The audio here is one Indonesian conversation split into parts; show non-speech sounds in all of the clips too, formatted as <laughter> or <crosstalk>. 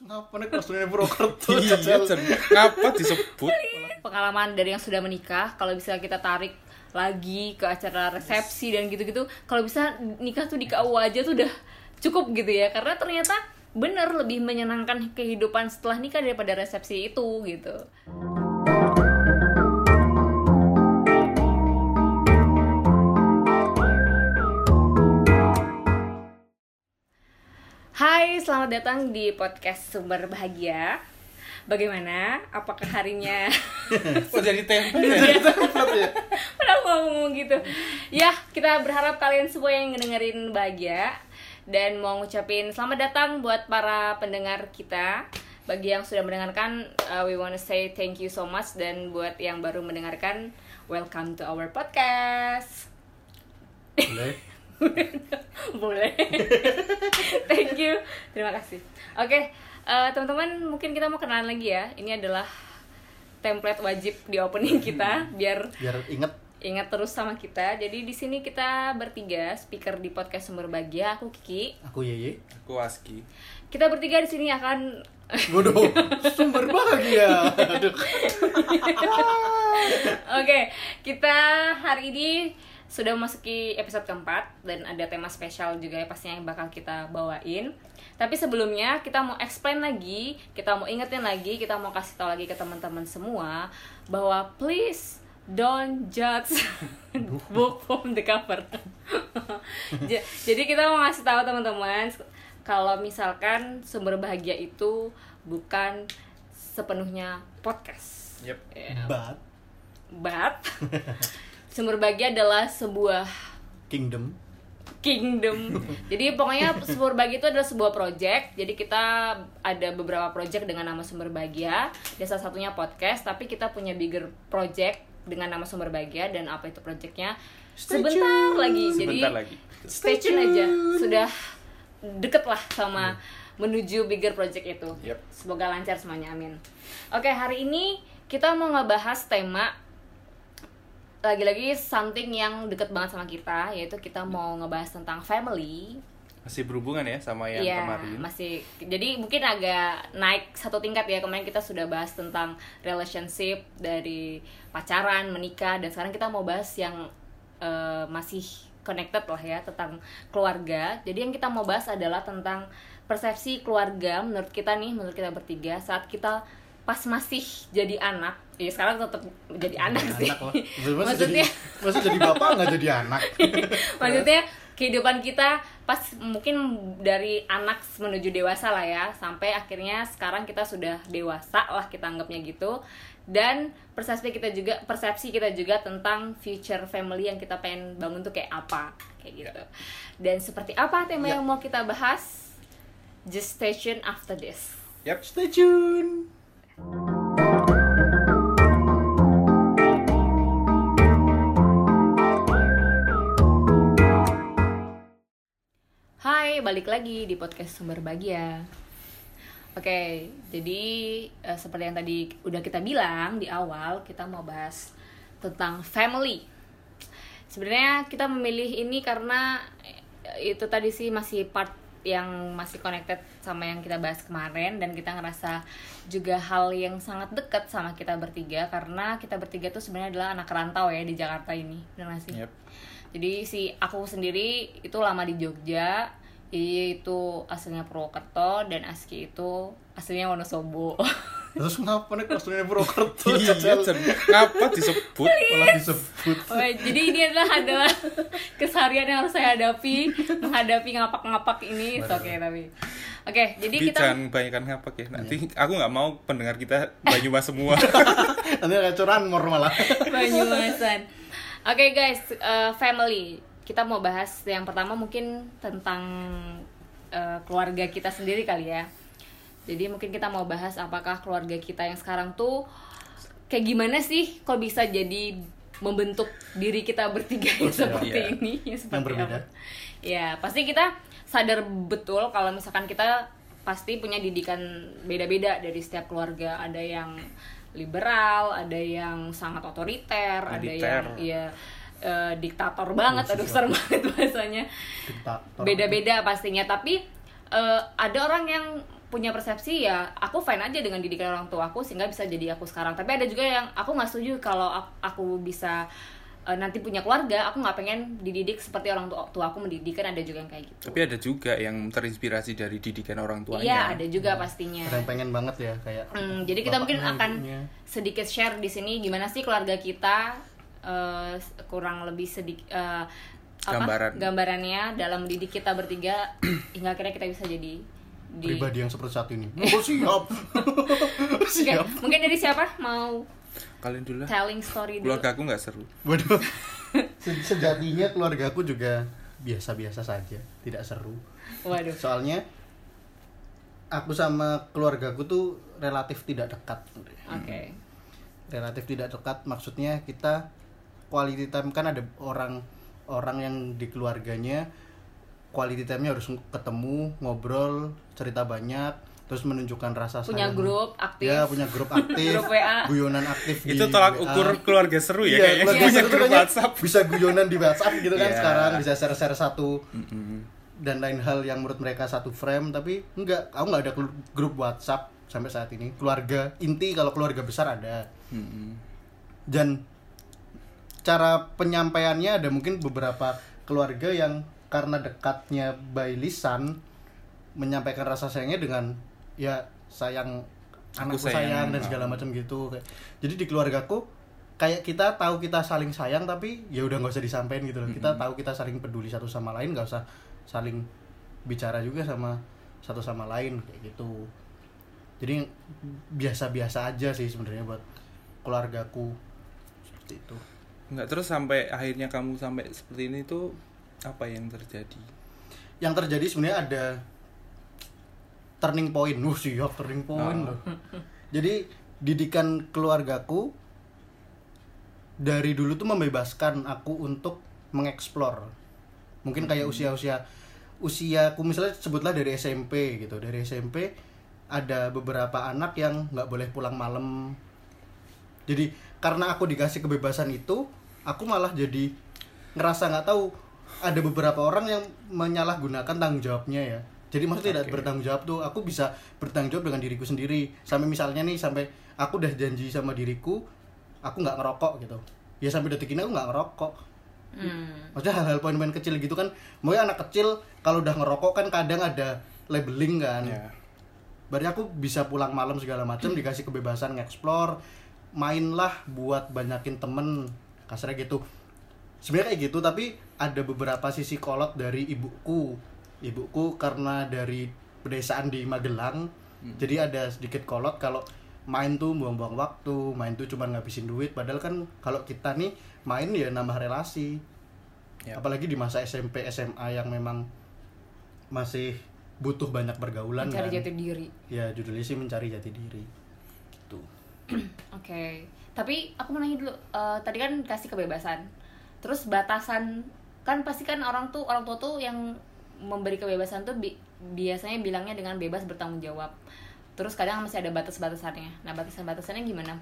ngapa nih kelas Purwokerto <laughs> Iya, ngapa disebut? pengalaman dari yang sudah menikah kalau bisa kita tarik lagi ke acara resepsi dan gitu-gitu kalau bisa nikah tuh di KUA aja tuh udah cukup gitu ya. Karena ternyata bener lebih menyenangkan kehidupan setelah nikah daripada resepsi itu gitu selamat datang di podcast Sumber Bahagia. Bagaimana? Apakah harinya? <laughs> Kok jadi tempe ya? ya? Padahal mau ngomong gitu. Ya, kita berharap kalian semua yang ngedengerin bahagia Dan mau ngucapin selamat datang buat para pendengar kita. Bagi yang sudah mendengarkan, uh, we wanna say thank you so much. Dan buat yang baru mendengarkan, welcome to our podcast. Boleh Boleh <laughs> Thank you Terima kasih Oke, eh, teman-teman mungkin kita mau kenalan lagi ya Ini adalah template wajib di opening kita <laughs> Biar biar inget ingat terus sama kita. Jadi di sini kita bertiga speaker di podcast Sumber Bahagia. Aku Kiki. aku Yeye Aku Aski. Kita bertiga di sini akan <laughs> bodoh sumber bahagia aduh Oke, kita hari ini sudah memasuki episode keempat dan ada tema spesial juga ya pastinya yang bakal kita bawain. Tapi sebelumnya kita mau explain lagi, kita mau ingetin lagi, kita mau kasih tahu lagi ke teman-teman semua bahwa please don't judge <laughs> book from the cover. <laughs> Ja- Jadi kita mau ngasih tahu teman-teman kalau misalkan sumber bahagia itu bukan sepenuhnya podcast. Yep. Ya, but But <laughs> sumber bahagia adalah sebuah kingdom kingdom. Jadi pokoknya sumber bahagia itu adalah sebuah project. Jadi kita ada beberapa project dengan nama sumber bahagia. Dan salah satunya podcast. Tapi kita punya bigger project dengan nama sumber bahagia. Dan apa itu projectnya? Stay Sebentar tune. lagi. Jadi Sebentar lagi. stay tune aja. Sudah deket lah sama menuju bigger project itu. Yep. Semoga lancar semuanya, amin. Oke, hari ini kita mau ngebahas tema lagi-lagi something yang deket banget sama kita, yaitu kita mau ngebahas tentang family. Masih berhubungan ya sama yang Iya, kemarin. masih. Jadi mungkin agak naik satu tingkat ya. Kemarin kita sudah bahas tentang relationship dari pacaran, menikah, dan sekarang kita mau bahas yang eh, masih connected lah ya tentang keluarga. Jadi yang kita mau bahas adalah tentang persepsi keluarga menurut kita nih, menurut kita bertiga saat kita pas masih jadi anak. Ya sekarang tetap jadi anak sih. anak lah masa Maksudnya jadi bapak nggak jadi anak <laughs> maksudnya kehidupan kita pas mungkin dari anak menuju dewasa lah ya sampai akhirnya sekarang kita sudah dewasa lah kita anggapnya gitu dan persepsi kita juga persepsi kita juga tentang future family yang kita pengen bangun tuh kayak apa kayak gitu dan seperti apa tema Ya. yang mau kita bahas just stay tuned after this Yap. stay tune Hai, balik lagi di podcast Sumber Bahagia. Oke, jadi eh, seperti yang tadi udah kita bilang di awal, kita mau bahas tentang family. Sebenarnya kita memilih ini karena eh, itu tadi sih masih part yang masih connected sama yang kita bahas kemarin dan kita ngerasa juga hal yang sangat dekat sama kita bertiga karena kita bertiga tuh sebenarnya adalah anak rantau ya di Jakarta ini, benar sih? Yep. Jadi si aku sendiri itu lama di Jogja, Iyi itu aslinya Purwokerto dan Aski itu aslinya Wonosobo. <laughs> terus ngapa nih kelas Purwokerto Iya, Cacel? Jan. ngapa disebut? malah disebut Oh, jadi ini adalah adalah keseharian yang harus saya hadapi menghadapi ngapak-ngapak ini. Oke okay, tapi. Oke, jadi Tapi kita jangan banyakkan ngapak ya. Nanti aku nggak mau pendengar kita Banyumas semua. <laughs> nanti kayak curanmor malah Banyumasan. Oke guys, eh, family. Kita mau bahas yang pertama mungkin tentang eh, keluarga kita sendiri kali ya. Jadi mungkin kita mau bahas apakah keluarga kita yang sekarang tuh kayak gimana sih kok bisa jadi membentuk diri kita bertiga yang seperti iya. ini <laughs> yang seperti Yang berbeda. apa. Ya, pasti kita sadar betul kalau misalkan kita pasti punya didikan beda-beda dari setiap keluarga. Ada yang liberal, ada yang sangat otoriter, ada Militer. yang ya eh, diktator banget, aduh serem banget bahasanya. Beda-beda pastinya, tapi eh, ada orang yang punya persepsi ya aku fine aja dengan didikan orang tua aku sehingga bisa jadi aku sekarang tapi ada juga yang aku nggak setuju kalau aku, bisa eh, nanti punya keluarga aku nggak pengen dididik seperti orang tua, tua aku mendidik kan ada juga yang kayak gitu Tapi ada juga yang terinspirasi dari didikan orang tuanya. iya ada juga pastinya ada yang pengen banget ya kayak Hmm, jadi kita mungkin akan ibunya. sedikit share di sini gimana sih keluarga kita eh, kurang lebih sedikit Gambaran. gambarannya dalam mendidik kita bertiga <clears throat> hingga akhirnya kita bisa jadi di pribadi yang seperti saat ini. Oh siap. <laughs> Siap. mungkin dari siapa mau Kalian dulu telling story dulu? Keluarga aku nggak seru. waduh. <laughs> Se- sejatinya keluarga aku juga biasa-biasa saja tidak seru. Waduh. Soalnya aku sama keluargaku tuh relatif tidak dekat. Oke. Relatif tidak dekat maksudnya kita quality time kan ada orang orang yang di keluarganya quality time-nya harus ketemu ngobrol cerita banyak terus menunjukkan rasa punya sayang. grup aktif ya punya grup <laughs> aktif Grup WA. guyonan aktif Itu di tolak WA. ukur keluarga seru ya Iya, kayaknya keluarga punya grup kayaknya WhatsApp. bisa guyonan di WhatsApp gitu kan Iya. sekarang bisa share-share satu Mm-mm. dan lain hal yang menurut mereka satu frame tapi enggak aku nggak ada gru- grup WhatsApp sampai saat ini keluarga inti kalau keluarga besar ada Mm-mm. dan cara penyampaiannya ada mungkin beberapa keluarga yang karena dekatnya by lisan menyampaikan rasa sayangnya dengan ya sayang anakku sayang, sayang. dan segala macam gitu. Kayak- jadi di keluargaku kayak kita tahu kita saling sayang tapi ya udah nggak usah disampaikan gitu loh. Kita tahu kita saling peduli satu sama lain nggak usah saling bicara juga sama satu sama lain kayak gitu. Jadi biasa-biasa aja sih sebenarnya buat keluargaku seperti itu. Nggak terus sampai akhirnya kamu sampai seperti ini tuh apa yang terjadi? yang terjadi sebenarnya ada turning point. Wah siap turning point Oh. loh. Jadi didikan keluargaku dari dulu tuh membebaskan aku untuk mengeksplor. Mungkin kayak usia-usia usiaku misalnya sebutlah dari SMP gitu. Dari SMP ada beberapa anak yang nggak boleh pulang malam. Jadi karena aku dikasih kebebasan itu aku malah jadi ngerasa nggak tahu ada beberapa orang yang menyalahgunakan tanggung jawabnya ya jadi maksudnya tidak Oke. bertanggung jawab tuh aku bisa bertanggung jawab dengan diriku sendiri sampai misalnya nih sampai aku udah janji sama diriku aku nggak ngerokok gitu ya sampai detik ini aku nggak ngerokok hmm. maksudnya hal-hal poin-poin kecil gitu kan mungkin anak kecil kalau udah ngerokok kan kadang ada labeling kan Ya. Berarti aku bisa pulang malam segala macam dikasih kebebasan ngeksplor, mainlah buat banyakin temen kasarnya gitu. Sebenarnya kayak gitu tapi ada beberapa sisi kolot dari ibuku. Ibuku karena dari pedesaan di Magelang, jadi ada sedikit kolot kalau main tuh buang-buang waktu, main tuh cuma ngabisin duit. Padahal kan kalau kita nih main ya nambah relasi. Ya. Apalagi di masa SMP SMA yang memang masih butuh banyak pergaulan mencari kan. jati diri Ya judulnya sih mencari jati diri. Gitu. <clears throat> Oke, tapi aku mau nanya dulu. eh, tadi kan kasih kebebasan. Terus batasan kan pasti kan orang tuh orang tua tuh yang memberi kebebasan tuh bi- biasanya bilangnya dengan bebas bertanggung jawab. Terus kadang masih ada batas-batasannya. Nah, batasan-batasannya gimana?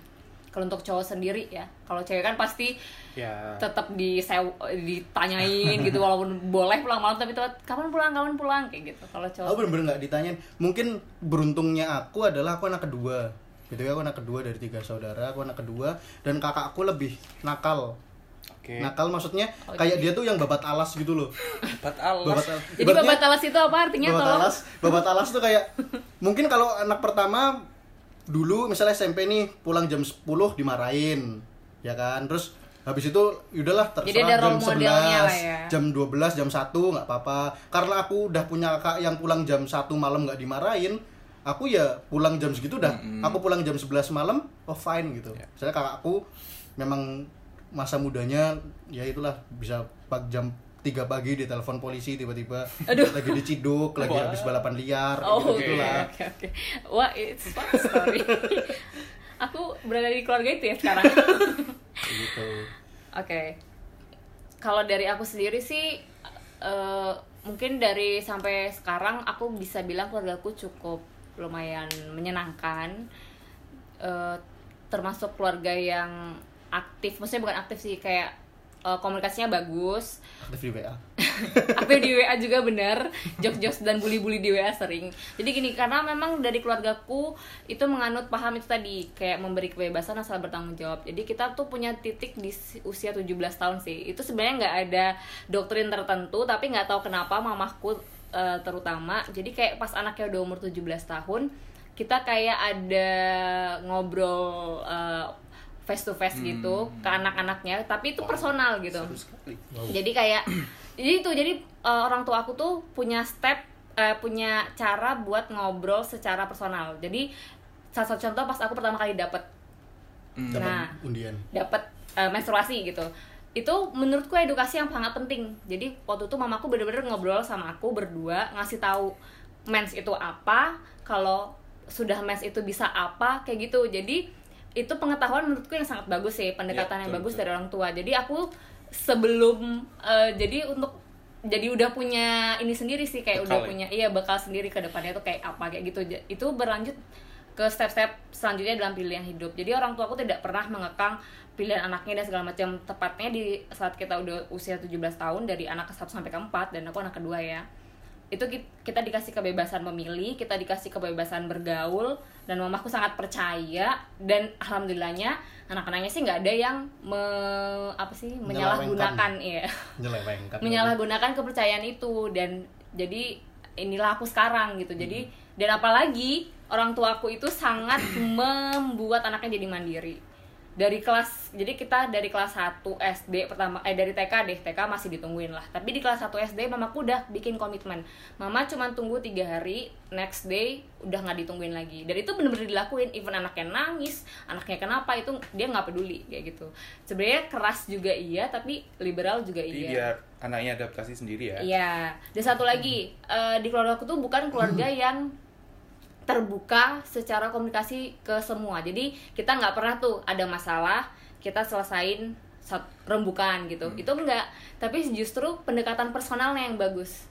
Kalau untuk cowok sendiri ya. Kalau cewek kan pasti Ya. tetap disew ditanyain gitu walaupun <laughs> boleh pulang malam tapi tetap kapan pulang kapan pulang kayak gitu. Kalau cowok Aku bener-bener nggak ditanyain. Mungkin beruntungnya aku adalah aku anak kedua. Gitu ya, aku anak kedua dari tiga saudara. Aku anak kedua dan kakakku lebih nakal. Oke. Nakal maksudnya Oh, kayak dia tuh yang babat alas gitu loh. Babat alas. Babat alas. Jadi Ibaratnya- babat alas itu apa artinya babat tolong? alas babat alas tuh kayak <laughs> mungkin kalau anak pertama dulu misalnya SMP nih pulang jam 10 dimarahin ya kan terus habis itu udahlah terserah Jadi ada jam role modelnya lah ya. jam 12 jam 1 nggak apa-apa karena aku udah punya kakak yang pulang jam 1 malam nggak dimarahin aku ya pulang jam segitu dah aku pulang jam 11 malam oh fine gitu Ya. saya kakakku memang masa mudanya ya itulah bisa jam 3 pagi di telepon polisi tiba-tiba lagi diciduk lagi Wah. habis balapan liar Oh, gitu oke, gitulah oke, oke. Wah, it's fun story. <laughs> Aku berada di keluarga itu ya sekarang. <laughs> gitu Oke. Kalau dari aku sendiri sih eh, mungkin dari sampai sekarang aku bisa bilang keluargaku cukup lumayan menyenangkan. Eh, termasuk keluarga yang aktif, maksudnya bukan aktif sih kayak eh, komunikasinya bagus. aktif di WA <laughs> Aktif di WA juga benar. Jokes-jokes dan bully-bully di WA sering. Jadi gini, karena memang dari keluargaku itu menganut paham itu tadi kayak memberi kebebasan asal bertanggung jawab. Jadi kita tuh punya titik di si- usia 17 tahun sih. Itu sebenarnya nggak ada doktrin tertentu, tapi nggak tahu kenapa mamahku eh, terutama. Jadi kayak pas anaknya udah umur 17 tahun, kita kayak ada ngobrol eh, face to face gitu ke anak-anaknya, tapi itu personal gitu. Seru sekali. jadi kayak jadi itu jadi eh, orang tua aku tuh punya step eh, punya cara buat ngobrol secara personal. Jadi salah satu contoh pas aku pertama kali dapet. Hmm. Dapat Nah. undian. dapet eh, menstruasi gitu. Itu menurutku edukasi yang sangat penting. Jadi waktu itu mamaku bener-bener ngobrol sama aku berdua ngasih tahu mens itu apa kalau sudah mens itu bisa apa kayak gitu. Jadi itu pengetahuan menurutku yang sangat bagus sih pendekatan Ya, yang betul, bagus betul. dari orang tua. Jadi aku sebelum eh, jadi untuk jadi udah punya ini sendiri sih kayak Bekal udah ya? punya iya bakal sendiri ke depannya tuh kayak apa kayak gitu. Itu berlanjut ke step-step selanjutnya dalam pilihan hidup. Jadi orang tua aku tidak pernah mengekang pilihan anaknya dan segala macam. Tepatnya di saat kita udah usia 17 tahun dari anak ke 1 sampai ke 4 dan aku anak kedua ya itu ki- kita dikasih kebebasan memilih kita dikasih kebebasan bergaul dan mamaku sangat percaya dan alhamdulillahnya anak-anaknya sih nggak ada yang me, apa sih menyalahgunakan ya <laughs> menyalahgunakan kepercayaan itu dan jadi inilah aku sekarang gitu. Jadi dan apalagi orang tuaku itu sangat membuat anaknya jadi mandiri dari kelas jadi kita dari kelas 1 SD pertama eh dari TK deh TK masih ditungguin lah. Tapi di kelas 1 SD mamaku udah bikin komitmen. Mama cuma tunggu tiga hari next day udah nggak ditungguin lagi. Dan itu bener-bener dilakuin. Even anaknya nangis anaknya kenapa itu dia nggak peduli kayak gitu. Sebenarnya keras juga iya tapi liberal juga Jadi iya. biar anaknya adaptasi sendiri ya. Iya. Dan satu lagi eh, di keluarga aku tuh bukan keluarga <clears throat> yang terbuka secara komunikasi ke semua. Jadi kita nggak pernah tuh ada masalah kita selesain rembukan gitu. Itu enggak. Tapi justru pendekatan personalnya yang bagus.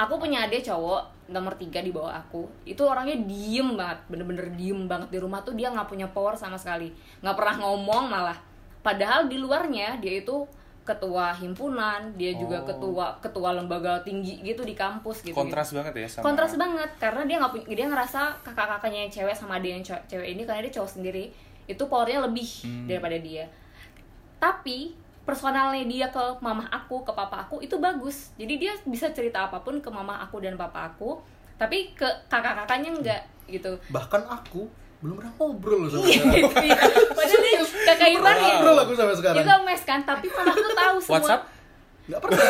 Aku punya adik cowok nomor tiga di bawah aku. Itu orangnya diem banget, bener-bener diem banget di rumah tuh dia nggak punya power sama sekali, nggak pernah ngomong malah. Padahal di luarnya dia itu ketua himpunan, dia juga Oh. ketua ketua lembaga tinggi gitu di kampus gitu. Kontras banget ya sama. Kontras banget karena dia nggak punya dia ngerasa kakak-kakaknya yang cewek sama adiknya yang cewek, cewek ini karena dia cowok sendiri itu powernya lebih Hmm. daripada dia. Tapi personalnya dia ke mamah aku, ke papa aku itu bagus. Jadi dia bisa cerita apa pun ke mamah aku dan papa aku, tapi ke kakak-kakaknya enggak gitu. bahkan aku belum pernah ngobrol loh sama Iya, sekarang iya. Padahal dia kakak ipar ya. ngobrol aku sampai sekarang Itu mes kan, tapi mamahku tahu semua. WhatsApp? nggak pernah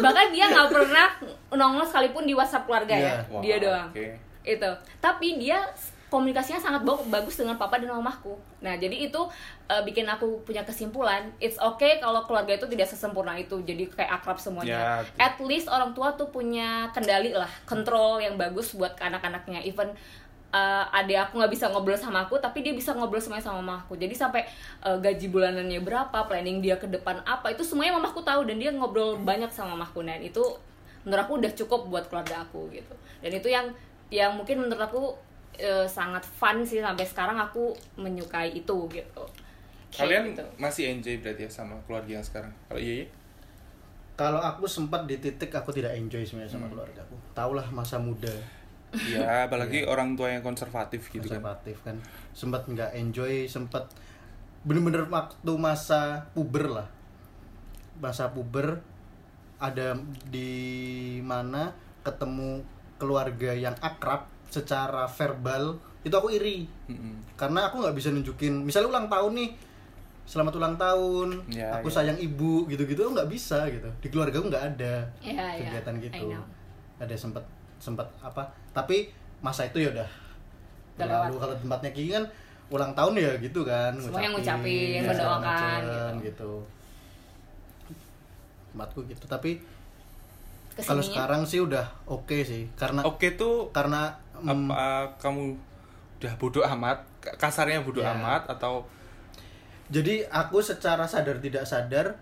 Bahkan dia nggak pernah nongol sekalipun di WhatsApp keluarga ya. Iya. Dia doang. Oke. itu tapi dia komunikasinya sangat ba- bagus dengan papa dan mamahku nah jadi itu uh, bikin aku punya kesimpulan it's okay kalau keluarga itu tidak sesempurna itu jadi kayak akrab semuanya Ya. at least orang tua tuh punya kendali lah kontrol yang bagus buat anak-anaknya even uh, adik aku nggak bisa ngobrol sama aku tapi dia bisa ngobrol semuanya sama mamahku jadi sampai uh, gaji bulanannya berapa planning dia ke depan apa itu semuanya mamahku tahu dan dia ngobrol banyak sama mamahku dan itu menurut aku udah cukup buat keluarga aku gitu dan itu yang yang mungkin menurut aku eh, sangat fun sih sampai sekarang aku menyukai itu gitu Kayak Kalian gitu. masih enjoy berarti ya sama keluarga yang sekarang? Kalau iya, iya? kalau aku sempat di titik aku tidak enjoy sebenarnya Hmm. sama keluarga aku tahulah masa muda Iya, <laughs> apalagi orang tua yang konservatif gitu kan. konservatif kan sempat nggak enjoy sempat bener-bener waktu masa puber lah masa puber ada di mana ketemu keluarga yang akrab secara verbal itu aku iri Mm-mm. karena aku nggak bisa nunjukin misalnya ulang tahun nih selamat ulang tahun Ya, aku ya. sayang ibu gitu-gitu nggak bisa gitu di keluarga aku nggak ada Iya, iya. kegiatan I gitu ada sempat sempat apa tapi masa itu ya udah lewat. kalau tempatnya Kiki kan ulang tahun ya gitu kan Semuanya ngucapin, ya, mendoakan, gitu. macam, gitu tempatku gitu tapi kalau sekarang sih udah oke sih karena Oke tuh karena apa kamu udah bodoh amat? Kasarnya bodoh Ya. amat atau jadi aku secara sadar tidak sadar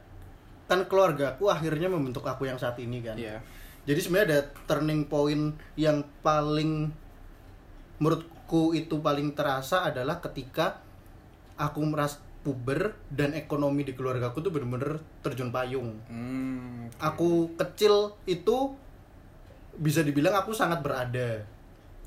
kan keluarga aku akhirnya membentuk aku yang saat ini kan ya Jadi sebenarnya ada turning point yang paling menurutku itu paling terasa adalah ketika aku meras puber dan ekonomi di keluarga aku tuh bener-bener terjun payung Hmm. aku kecil itu bisa dibilang aku sangat berada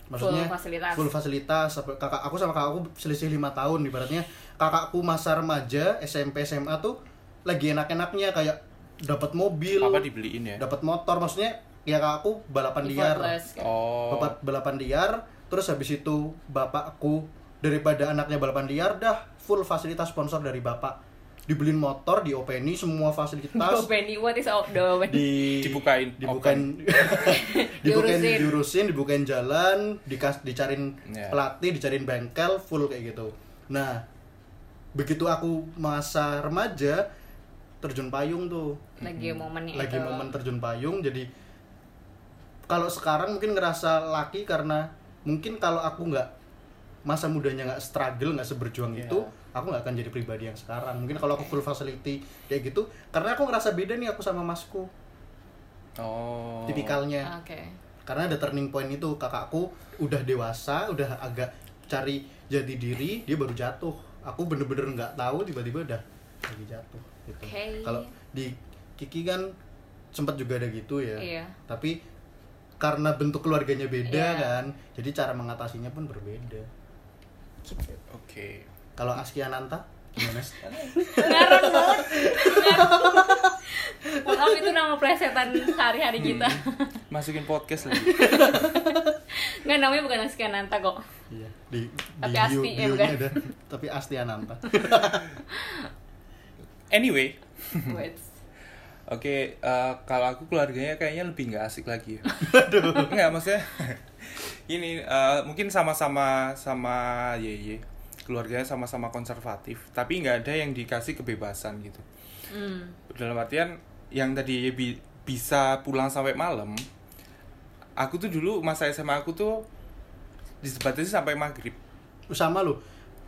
maksudnya Full fasilitas. full fasilitas kakak aku sama kakak aku selisih lima tahun ibaratnya kakakku masa remaja SMP SMA tuh lagi enak-enaknya kayak dapat mobil Apa dibeliin ya? dapat motor maksudnya ya kakakku balapan liar gitu. Oh. bapak balapan liar terus habis itu bapakku daripada anaknya balapan liar dah full fasilitas sponsor dari bapak dibeliin motor diopeni semua fasilitas Benny, what is out the di Dibukain, dibukain <laughs> dibukain Diurusin. diurusin dibukain jalan dikas dicarin Ya. pelatih dicarin bengkel full kayak gitu nah begitu aku masa remaja terjun payung tuh lagi momennya lagi itu. momen terjun payung jadi kalau sekarang mungkin ngerasa laki karena mungkin kalau aku nggak masa mudanya nggak struggle nggak seberjuang Iya. itu aku nggak akan jadi pribadi yang sekarang mungkin kalau aku full facility kayak gitu karena aku ngerasa beda nih aku sama masku Oh. tipikalnya Oke. karena ada turning point itu kakakku udah dewasa udah agak cari jati diri dia baru jatuh aku bener-bener nggak tahu tiba-tiba udah lagi jatuh gitu Oke. kalau di Kiki kan sempat juga ada gitu ya Iya. tapi karena bentuk keluarganya beda Iya. kan jadi cara mengatasinya pun berbeda Gitu. Oke. kalau Askia Nanta gimana <laughs> Ngarang banget. Maaf itu nama plesetan sehari-hari kita. Masukin podcast lagi. <laughs> Nggak namanya bukan Askia Nanta kok. iya di Tapi di Asti, bio- ya, bukan? ada tapi Astia Nanta <laughs> Anyway. <laughs> Oke, eh, kalau aku keluarganya kayaknya lebih nggak asik lagi ya. <laughs> Nggak, maksudnya <laughs> ini eh, mungkin sama-sama sama ye keluarganya sama-sama konservatif, tapi nggak ada yang dikasih kebebasan gitu. Hmm. Dalam artian yang tadi Ye bi- bisa pulang sampai malam, aku tuh dulu masa SMA aku tuh dibatasi sampai maghrib. sama lu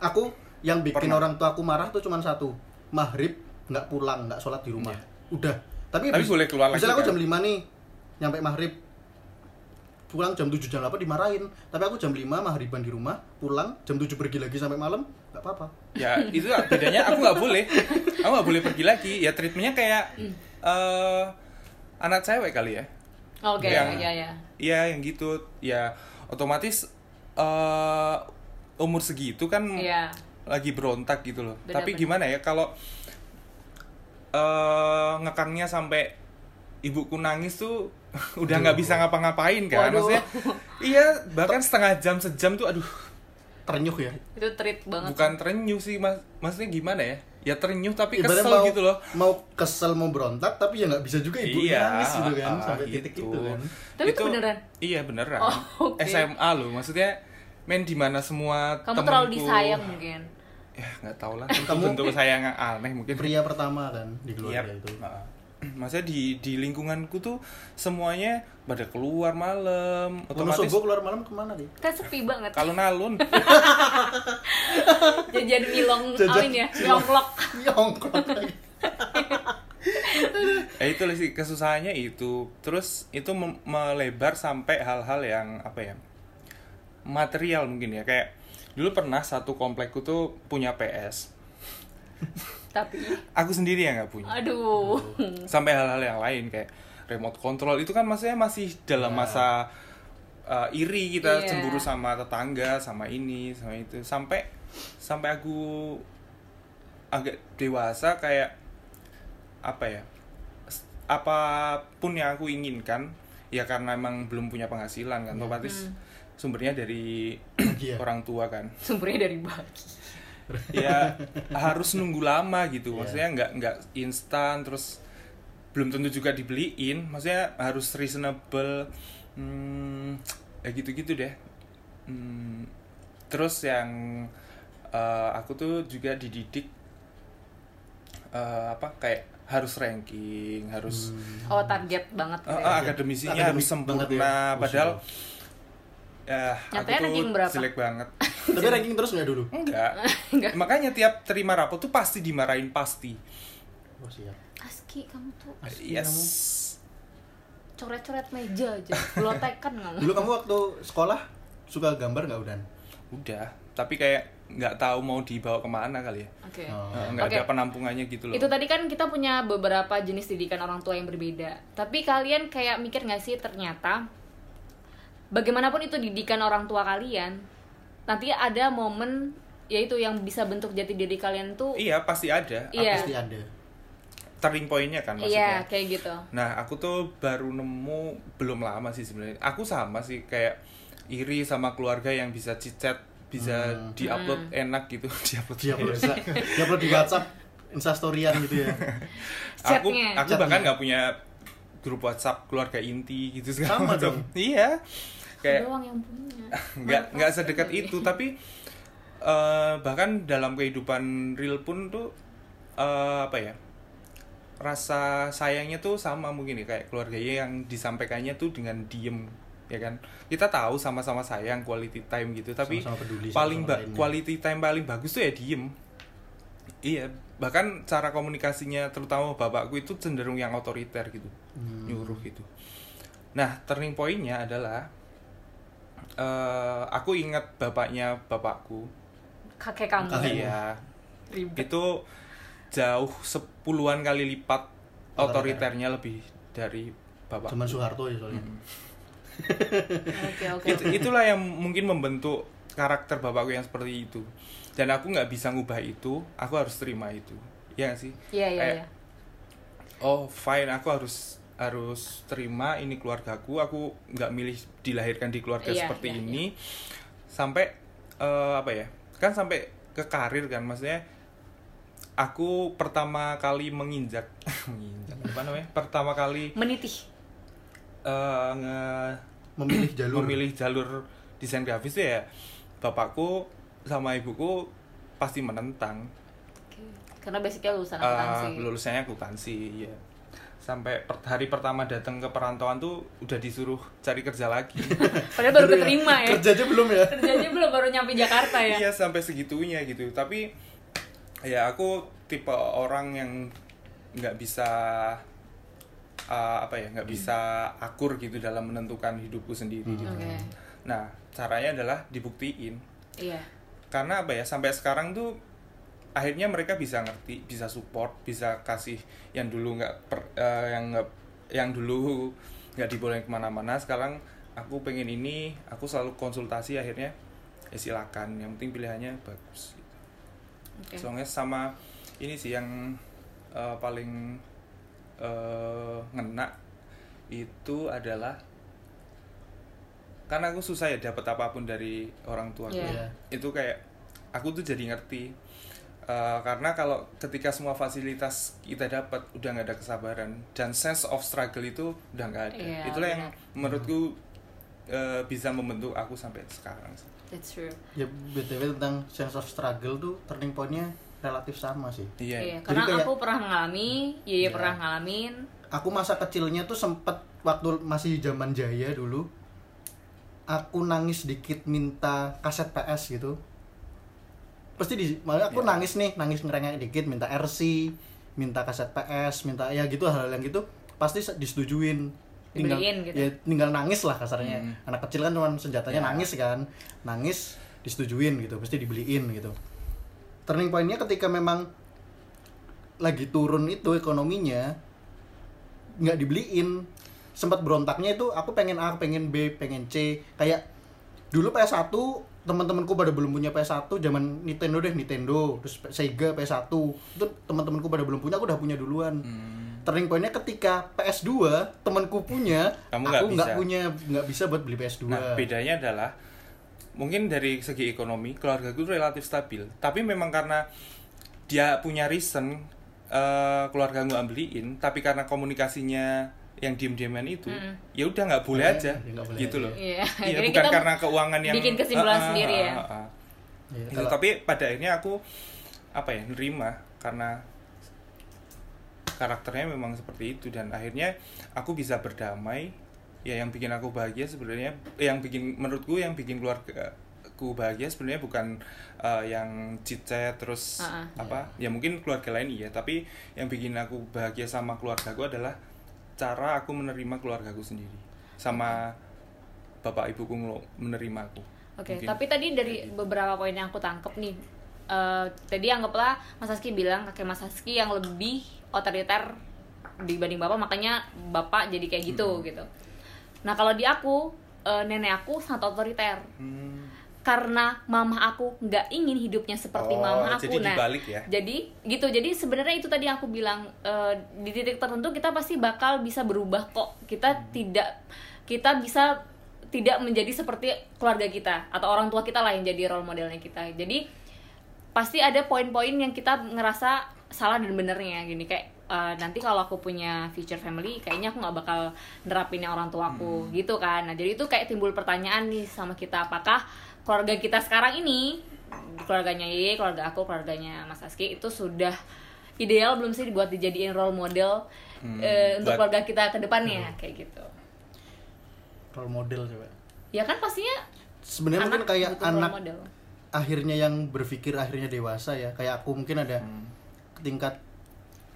aku yang bikin Pernah. orang tua aku marah tuh cuma satu maghrib nggak pulang nggak sholat di rumah Iya. udah tapi, Tapi bis- boleh keluar lagi, misalnya aku kan? jam 5 nih nyampe maghrib pulang jam 7 jam 8 dimarahin tapi aku jam 5 maghriban di rumah pulang jam 7 pergi lagi sampai malam nggak apa-apa ya itu bedanya aku nggak boleh aku nggak boleh pergi lagi ya treatmentnya kayak eh anak cewek kali ya Oke, Yang- ya ya. Iya yang gitu ya otomatis eh umur segitu kan Iya. lagi berontak gitu loh Benar, tapi benar. gimana ya kalau eh ngekangnya sampai ibuku nangis tuh <laughs> udah nggak bisa ngapa-ngapain kan Waduh. maksudnya <laughs> iya bahkan setengah jam sejam tuh aduh ternyuh ya Itu treat banget. bukan terenyuh sih mas maksudnya gimana ya ya terenyuh tapi kesel mau, gitu loh mau kesel mau berontak tapi ya nggak bisa juga ibu iya nangis gitu kan ah, sampai gitu. titik itu kan Tapi itu beneran? iya beneran Oh, oke. SMA loh maksudnya main di mana semua Kamu terlalu temenku- disayang mungkin. Ya nggak tahu lah <laughs> itu Kamu- bentuk sayang yang aneh mungkin pria pertama kan di keluarga itu Heeh. Maksudnya di di lingkunganku tuh semuanya pada keluar malam, otomatis Wonosobo keluar malam ke mana nih Kan sepi banget. kalau nalun <laughs> Jajan milong <laughs> Jajan ini ya, milong klok. Yongkrong lagi ya itu sih kesusahannya itu. Terus itu melebar sampai hal-hal yang apa ya? material mungkin ya kayak dulu pernah satu komplekku tuh punya PS. Tapi Aku sendiri yang nggak punya. aduh. sampai hal-hal yang lain kayak remote control itu kan maksudnya masih dalam masa uh, iri kita Iya. cemburu sama tetangga sama ini sama itu sampai sampai aku agak dewasa kayak apa ya apa pun yang aku inginkan ya karena emang belum punya penghasilan kan otomatis sumbernya dari Iya. orang tua kan Sumbernya dari bagi. ya harus nunggu lama gitu Iya. maksudnya nggak nggak instan terus belum tentu juga dibeliin maksudnya harus reasonable hmm, ya gitu-gitu deh Hmm, terus yang eh, aku tuh juga dididik eh, apa kayak harus ranking harus Oh, target banget eh, gitu eh, ya. akademisinya Akademik harus sempurna ya. padahal Buset. Ya aku Nyatanya tuh ranking berapa? jelek banget <laughs> tapi ranking terus nggak dulu enggak Enggak. makanya tiap terima rapot tuh pasti dimarahin pasti oh siap Aski kamu tuh Aski yes kamu. coret-coret meja aja. Belotekan kamu. dulu kamu waktu sekolah suka gambar nggak udan udah tapi kayak nggak tahu mau dibawa ke mana kali ya Oke. Oh. Eh, nggak ada penampungannya gitu loh Itu tadi kan kita punya beberapa jenis didikan orang tua yang berbeda. Tapi kalian kayak mikir nggak sih ternyata bagaimanapun itu didikan orang tua kalian, nanti ada momen yaitu yang bisa bentuk jati diri kalian tuh iya pasti ada Iya. pasti ada turning pointnya kan iya maksudnya kayak gitu. Nah, aku tuh baru nemu belum lama sih sebenarnya. Aku sama sih kayak iri sama keluarga yang bisa cicat, bisa Hmm. diupload Hmm. enak gitu, <laughs> diupload. dia perlu bisa dia perlu di WhatsApp instastoryan gitu ya <laughs> aku Chatnya. aku Chatnya. bahkan nggak punya grup WhatsApp keluarga inti gitu segala Sama macam. dong. Iya. Kayak doang yang punya. <laughs> nggak nggak sedekat itu, tapi eh, bahkan dalam kehidupan real pun tuh eh, apa ya? rasa sayangnya tuh sama mungkin ya kayak keluarganya yang disampaikannya tuh dengan diem ya kan kita tahu sama-sama sayang quality time gitu tapi peduli sama paling sama lainnya. quality time paling bagus tuh ya diem iya bahkan cara komunikasinya terutama bapakku itu cenderung yang otoriter gitu Hmm. nyuruh gitu nah turning pointnya adalah eh aku ingat bapaknya bapakku Kakek kamu. Kakek. iya Ribet. itu jauh sepuluhan kali lipat Otoriter. otoriternya lebih dari bapak cuman Soeharto ya soalnya Hmm. Oke oke. Itu, itulah yang mungkin membentuk karakter bapakku yang seperti itu dan aku nggak bisa ngubah itu aku harus terima itu ya nggak sih Iya iya Kayak, iya. oh fine aku harus harus terima ini keluargaku aku nggak milih dilahirkan di keluarga Iya, seperti iya, ini sampai eh, apa ya kan sampai ke karir kan maksudnya aku pertama kali menginjak <laughs> menginjak apa namanya pertama kali Menitih. eh, nge memilih jalur memilih jalur desain grafis tuh ya bapakku sama ibuku pasti menentang Oke. Karena basicnya lulusan Eh, akuntansi. lulusannya akuntansi ya sampai per- hari pertama datang ke perantauan tuh udah disuruh cari kerja lagi <laughs> Padahal baru keterima ya. kerjanya belum ya Kerjanya belum baru nyampe Jakarta ya. iya sampai segitunya gitu tapi ya aku tipe orang yang nggak bisa uh, apa ya nggak bisa akur gitu dalam menentukan hidupku sendiri gitu. Oke. nah caranya adalah dibuktiin Iya. karena apa ya sampai sekarang tuh akhirnya mereka bisa ngerti bisa support bisa kasih yang dulu nggak per- eh, yang nggak yang dulu nggak dibolehin ke mana-mana sekarang aku pengen ini aku selalu konsultasi akhirnya ya silakan yang penting pilihannya bagus gitu. Oke. soalnya sama ini sih yang eh, paling eh, ngena itu adalah karena aku susah ya dapat apa pun dari orang tua Iya. Iya. itu kayak aku tuh jadi ngerti Eh, karena kalau ketika semua fasilitas kita dapat udah nggak ada kesabaran dan sense of struggle itu udah nggak ada Iya, itulah yang benar. menurutku eh, bisa membentuk aku sampai sekarang sih. That's true. ya btw tentang sense of struggle tuh turning pointnya relatif sama sih iya Iya, iya. karena kayak- aku pernah mengalami, Yeye Iya. pernah ngalamin. aku masa kecilnya tuh sempet waktu masih zaman jaya dulu aku nangis dikit minta kaset PS gitu pasti di malah aku Ya. nangis nih nangis ngerengek dikit minta RC minta kaset PS minta ya gitu hal yang gitu pasti se- disetujuin tinggal Dibeliin gitu. ya tinggal nangis lah kasarnya Hmm. anak kecil kan cuma senjatanya Ya. nangis kan nangis disetujuin gitu pasti dibeliin gitu turning pointnya ketika memang lagi turun itu ekonominya nggak dibeliin sempat berontaknya itu aku pengen A pengen B pengen C kayak dulu PS1 teman-temanku pada belum punya PS1 zaman Nintendo deh Nintendo terus Sega PS1 itu teman-temanku pada belum punya aku udah punya duluan. Hmm. turning pointnya ketika PS2 temanku punya Kamu nggak aku nggak punya nggak bisa buat beli PS2 Nah, bedanya adalah mungkin dari segi ekonomi keluarga gue relatif stabil, tapi memang karena dia punya reason eh, keluarga gue beliin, tapi karena komunikasinya yang diem-dieman itu, Mm-mm. ya udah nggak boleh Iya, aja, ya boleh gitu aja. loh. Iya, Iya, jadi bukan karena keuangan yang bikin kesimpulan Ah, ah, sendiri ya. ah, ah. Ya, Gitu, kalau- tapi pada akhirnya aku apa ya nerima karena karakternya memang seperti itu dan akhirnya aku bisa berdamai ya yang bikin aku bahagia sebenarnya yang bikin menurutku yang bikin keluarga aku bahagia sebenarnya bukan uh, yang cicet terus Ah, ah. apa ya mungkin keluarga lain iya tapi yang bikin aku bahagia sama keluargaku adalah cara aku menerima keluargaku sendiri sama bapak ibuku menerima aku Oke, Mungkin. tapi tadi dari beberapa poin yang aku tangkep nih, eh, tadi anggaplah Mas Haski bilang kakek Mas Haski yang lebih otoriter dibanding bapak, makanya bapak jadi kayak gitu gitu. Nah kalau di aku, eh, nenek aku sangat otoriter Hmm. Karena mama aku nggak ingin hidupnya seperti Oh, mama aku. jadi nah, dibalik ya? Jadi gitu. Jadi sebenarnya itu tadi yang aku bilang eh, di titik tertentu kita pasti bakal bisa berubah kok. Kita tidak kita bisa tidak menjadi seperti keluarga kita atau orang tua kita lah yang jadi role modelnya kita. Jadi pasti ada poin-poin yang kita ngerasa salah dan benernya gini kayak eh, nanti kalau aku punya future family kayaknya aku nggak bakal nerapin yang orang tua aku gitu kan nah jadi itu kayak timbul pertanyaan nih sama kita apakah keluarga kita sekarang ini keluarganya Ye, keluarga aku keluarganya Mas Aski itu sudah ideal belum sih dibuat dijadiin role model Hmm, eh, untuk buat- keluarga kita ke depannya kayak gitu. Role model coba. Ya kan pastinya sebenarnya mungkin kayak anak model. akhirnya yang berpikir akhirnya dewasa ya. Kayak aku mungkin ada Hmm. tingkat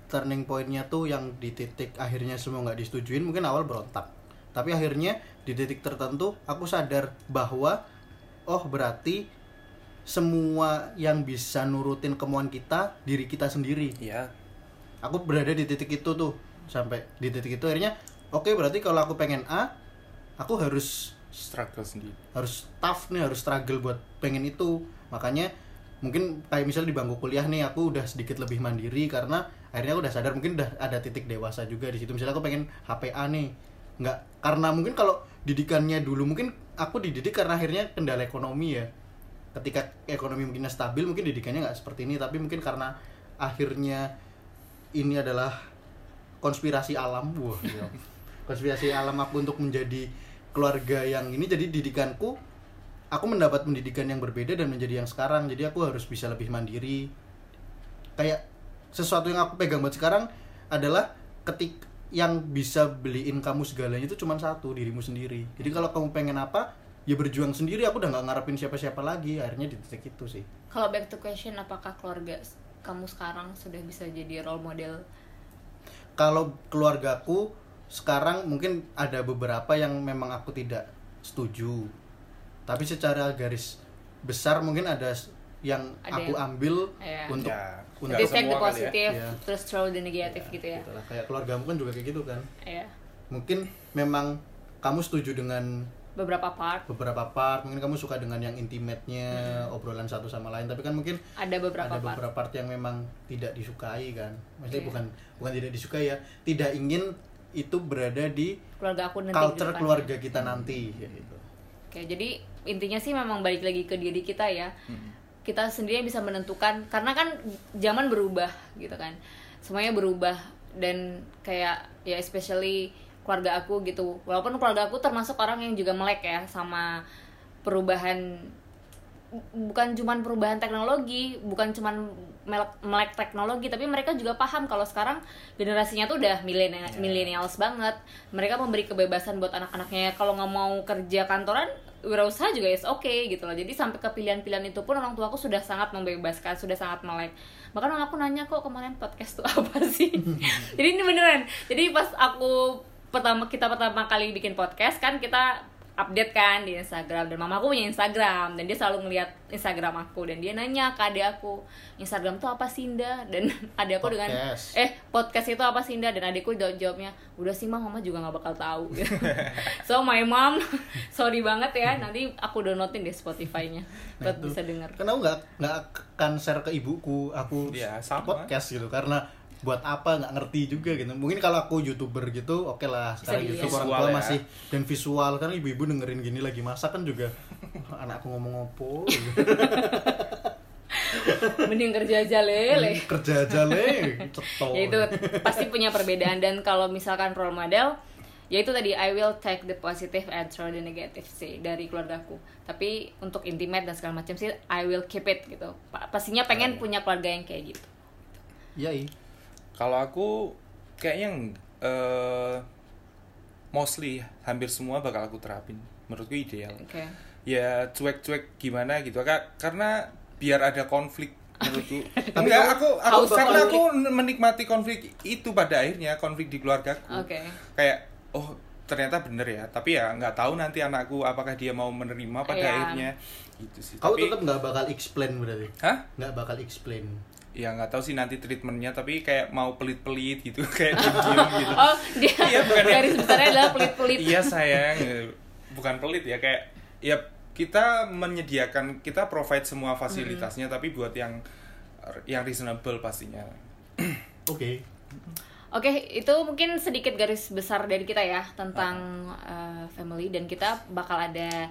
turning pointnya tuh yang di titik akhirnya semua nggak disetujuin mungkin awal berontak. Tapi akhirnya di titik tertentu aku sadar bahwa oh berarti semua yang bisa nurutin kemauan kita diri kita sendiri Iya. aku berada di titik itu tuh sampai di titik itu akhirnya oke berarti kalau aku pengen A aku harus struggle sendiri. harus tough nih harus struggle buat pengen itu makanya mungkin kayak misalnya di bangku kuliah nih aku udah sedikit lebih mandiri karena akhirnya aku udah sadar mungkin udah ada titik dewasa juga di situ misalnya aku pengen HPA nih nggak karena mungkin kalau didikannya dulu mungkin aku dididik karena akhirnya kendala ekonomi ya. Ketika ekonomi mungkin stabil mungkin didikannya nggak seperti ini tapi mungkin karena akhirnya ini adalah konspirasi alam. Wah gila. <laughs> konspirasi alam aku untuk menjadi keluarga yang ini. Jadi didikanku aku mendapat pendidikan yang berbeda dan menjadi yang sekarang. Jadi aku harus bisa lebih mandiri. Kayak sesuatu yang aku pegang buat sekarang adalah ketik yang bisa beliin kamu segalanya itu cuma satu dirimu sendiri. Jadi kalau kamu pengen apa ya berjuang sendiri. Aku udah nggak ngarepin siapa-siapa lagi. Akhirnya di titik itu sih. Kalau back to question, apakah keluarga kamu sekarang sudah bisa jadi role model? kalau keluargaku sekarang mungkin ada beberapa yang memang aku tidak setuju. Tapi secara garis besar mungkin ada yang Ada aku yang- ambil Iya. untuk Ya, untuk Jadi take the ya. positif, Iya. terus throw the negatif gitu ya. Gitu lah. kayak keluargamu kan juga kayak gitu kan Iya. mungkin memang kamu setuju dengan Beberapa part beberapa part mungkin kamu suka dengan yang intimate-nya obrolan satu sama lain tapi kan mungkin ada beberapa ada part. beberapa part yang memang tidak disukai kan maksudnya Iya. bukan bukan tidak disukai ya tidak ingin itu berada di Keluarga aku nanti culture depannya. keluarga kita nanti kayak gitu Oke, jadi intinya sih memang balik lagi ke diri kita ya. Kita sendiri bisa menentukan karena kan zaman berubah gitu kan. Semuanya berubah dan kayak ya especially keluarga aku gitu. Walaupun keluarga aku termasuk orang yang juga melek ya sama perubahan bukan cuman perubahan teknologi, bukan cuman melek, melek teknologi, tapi mereka juga paham kalau sekarang generasinya tuh udah milenial millennials banget. Mereka memberi kebebasan buat anak-anaknya. Kalau nggak mau kerja kantoran, wirausaha juga is oke gitu loh. Jadi sampai ke pilihan-pilihan itu pun orang tua aku sudah sangat membebaskan, sudah sangat melek. Bahkan orang aku nanya kok kemarin podcast tuh <laughs> apa sih? <laughs> Jadi ini beneran. Jadi pas aku pertama kita pertama kali bikin podcast kan kita update kan di Instagram. Dan mama aku punya Instagram. Dan dia selalu ngeliat Instagram aku. Dan dia nanya ke adik aku Instagram tuh apa sih Indah dan <laughs> adik aku dengan eh podcast itu apa sih Indah dan adikku jawab jawabnya udah sih mah mama juga nggak bakal tahu. <laughs> So my mom <laughs> sorry banget ya. Nanti aku downloadin deh Spotify-nya buat itu. bisa denger. Karena aku nggak nggak akan share ke ibuku aku Iya, ke sama. podcast gitu. Karena buat apa nggak ngerti juga gitu. Mungkin kalau aku youtuber gitu oke lah sekarang dilihat. YouTube orang tua ya. masih dan visual karena ibu-ibu dengerin gini lagi masak kan juga anakku ngomong opo? <laughs> Mending kerja aja lele kerja aja le. Cetok ya itu pasti punya perbedaan. Dan kalau misalkan role model ya itu tadi I will take the positive and throw the negative sih dari keluargaku tapi untuk intimate dan segala macam sih I will keep it gitu. Pa- pastinya pengen punya keluarga yang kayak gitu. Iya iya Kalau aku kayaknya yang eh, mostly hampir semua bakal aku terapin. Menurutku ideal. oke Ya cuek-cuek gimana gitu. Ka- Karena biar ada konflik menurutku. <laughs> Tapi Enggak, aku aku karena aku menikmati konflik itu pada akhirnya, konflik di keluargaku. oke Kayak oh ternyata bener ya tapi ya nggak tahu nanti anakku apakah dia mau menerima pada Iya. akhirnya gitu sih Kau tapi tetap nggak bakal explain berarti? hah Nggak bakal explain. Ya nggak tahu sih nanti treatmentnya tapi kayak mau pelit-pelit gitu <laughs> kayak diem gitu Oh, dia Iya, bukan ya. garis besarnya adalah pelit-pelit. iya sayang bukan pelit ya kayak ya kita menyediakan kita provide semua fasilitasnya tapi buat yang yang reasonable pastinya <clears throat> Oke. Oke, itu mungkin sedikit garis besar dari kita ya tentang uh, family dan kita bakal ada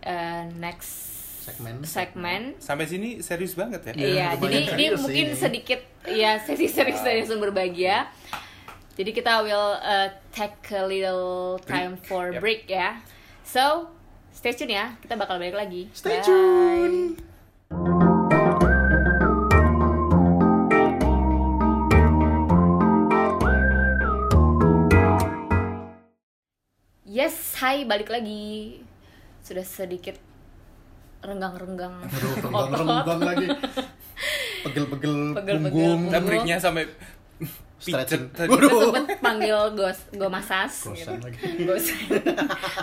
uh, next Segmen. segmen. sampai sini serius banget ya Iya, jadi ini mungkin ini. sedikit ya sesi serius dari sumber bahagia. Jadi kita will uh, take a little time Break. for Yep. break ya. So, stay tune ya. Kita bakal balik lagi. Stay Bye. tune. Yes, hai balik lagi. Sudah sedikit renggang-renggang. Aduh, <laughs> renggang-renggang lagi. Pegel-pegel punggung. Kita breaknya sampai Stretching. tadi. Kita sempet panggil gos go masas Gosan gitu. lagi. <laughs> Gos.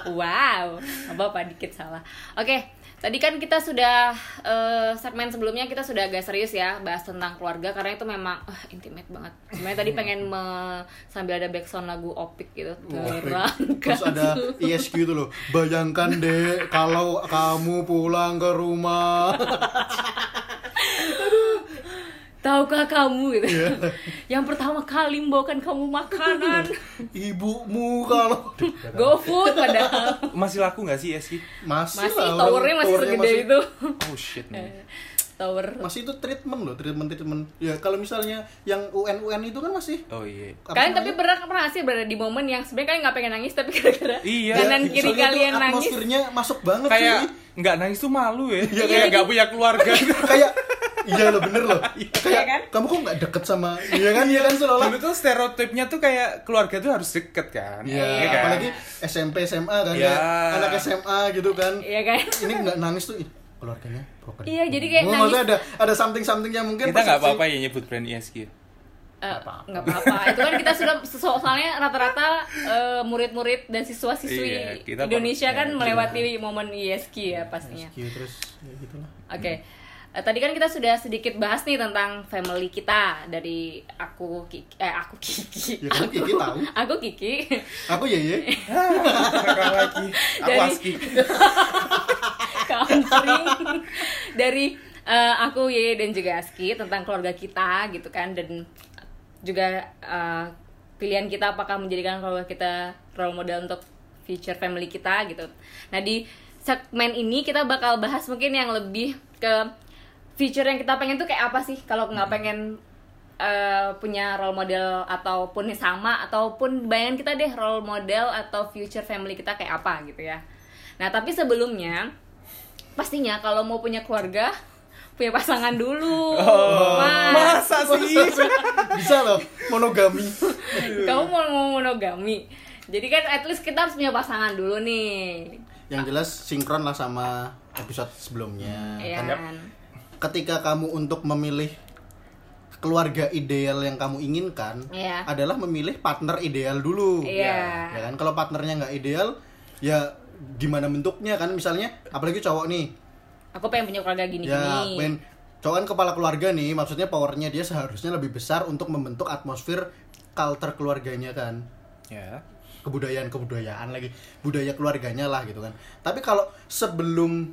wow, apa apa dikit salah. Oke, tadi kan kita sudah eh, segmen sebelumnya kita sudah agak serius ya bahas tentang keluarga karena itu memang wah, intimate banget. Sebenarnya tadi pengen me- sambil ada backsound lagu opik gitu. Terangkat. <laughs> Terus ada ESQ itu loh. Bayangkan deh kalau kamu pulang ke rumah. <laughs> Tahukah kamu gitu. Iya. <laughs> Yang pertama kali membawakan kamu makanan. <laughs> Ibumu kalau Go food padahal. masih laku nggak sih Eski masih, Masih lah, towernya masih towernya segede masih- itu. oh shit nih Tower. Masih itu treatment loh, treatment treatment. Ya kalau misalnya yang UN UN itu kan masih oh iya Kalian tapi pernah pernah nggak sih berada di momen yang sebenarnya kalian nggak pengen nangis tapi <laughs> gara-gara Iya. kanan Ya, kiri kalian nangis. Atmosfernya masuk banget kayak sih. nggak nangis tuh malu ya Iya, kayak iya. nggak punya keluarga <laughs> kayak iya loh bener loh. <laughs> Kayak Iya kan? kamu kok nggak deket sama iya kan iya kan seolah dulu tuh stereotipnya tuh kayak keluarga tuh harus deket kan Iya, Iya kan? apalagi SMP SMA kan Iya. ya. Anak SMA gitu kan. Iya kan? Ini nggak nangis tuh keluarganya broken. Iya, jadi kayak Oh, nangis. maksudnya ada ada something something yang mungkin kita nggak apa-apa ya nyebut brand ESG Eh, nggak apa-apa. Itu kan kita sudah so- soalnya rata-rata eh, murid-murid dan siswa-siswi Iya, Indonesia kan iya. melewati momen ISK ya pastinya. Q terus ya gitu lah. Oke. Eh, tadi kan kita sudah sedikit bahas nih tentang family kita dari aku Kiki, eh aku Kiki. Ya, kamu Kiki tahu. Aku Kiki. Aku ya ya. Lagi aku Dari- aski <laughs> countering dari eh, aku Yeye dan juga Aski tentang keluarga kita gitu kan dan juga eh, pilihan kita apakah menjadikan keluarga kita role model untuk future family kita gitu. Nah di segmen ini kita bakal bahas mungkin yang lebih ke future yang kita pengen tuh kayak apa sih kalau nggak pengen eh, punya role model ataupun yang sama ataupun bayangan kita deh role model atau future family kita kayak apa gitu ya. Nah tapi sebelumnya pastinya kalau mau punya keluarga punya pasangan dulu. Oh, Mas, masa sih <laughs> Bisa loh monogami. kamu mau mau monogami. Jadi kan at least kita harus punya pasangan dulu nih. Yang jelas sinkron lah sama episode sebelumnya. Iya Kan kan? Ketika kamu untuk memilih keluarga ideal yang kamu inginkan Iya. adalah memilih partner ideal dulu. Iya. Ya kan kalau partnernya nggak ideal, ya gimana bentuknya kan misalnya apalagi cowok nih. Aku pengen punya keluarga gini-gini. Ya, pengen cowok kan kepala keluarga nih, maksudnya powernya dia seharusnya lebih besar untuk membentuk atmosfer culture keluarganya kan. ya Kebudayaan kebudayaan lagi, budaya keluarganya lah gitu kan. Tapi kalau sebelum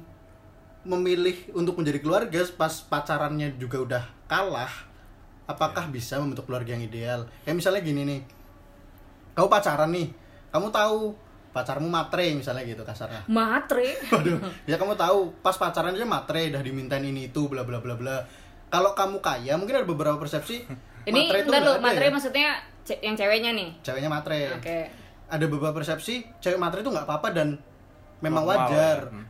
memilih untuk menjadi keluarga pas pacarannya juga udah kalah, apakah bisa membentuk keluarga yang ideal? Kayak misalnya gini nih. Kamu pacaran nih, kamu tahu pacarmu matre misalnya gitu kasarnya. Matre. <laughs> Waduh, ya kamu tahu pas pacaran aja matre udah dimintain ini itu bla bla bla bla. Kalau kamu kaya mungkin ada beberapa persepsi <laughs> Ini matre itu lu, matre ya. maksudnya ce- yang ceweknya nih. ceweknya matre. Oke. Ada beberapa persepsi cewek matre itu nggak apa-apa dan memang Normal, wajar. ya. Hmm.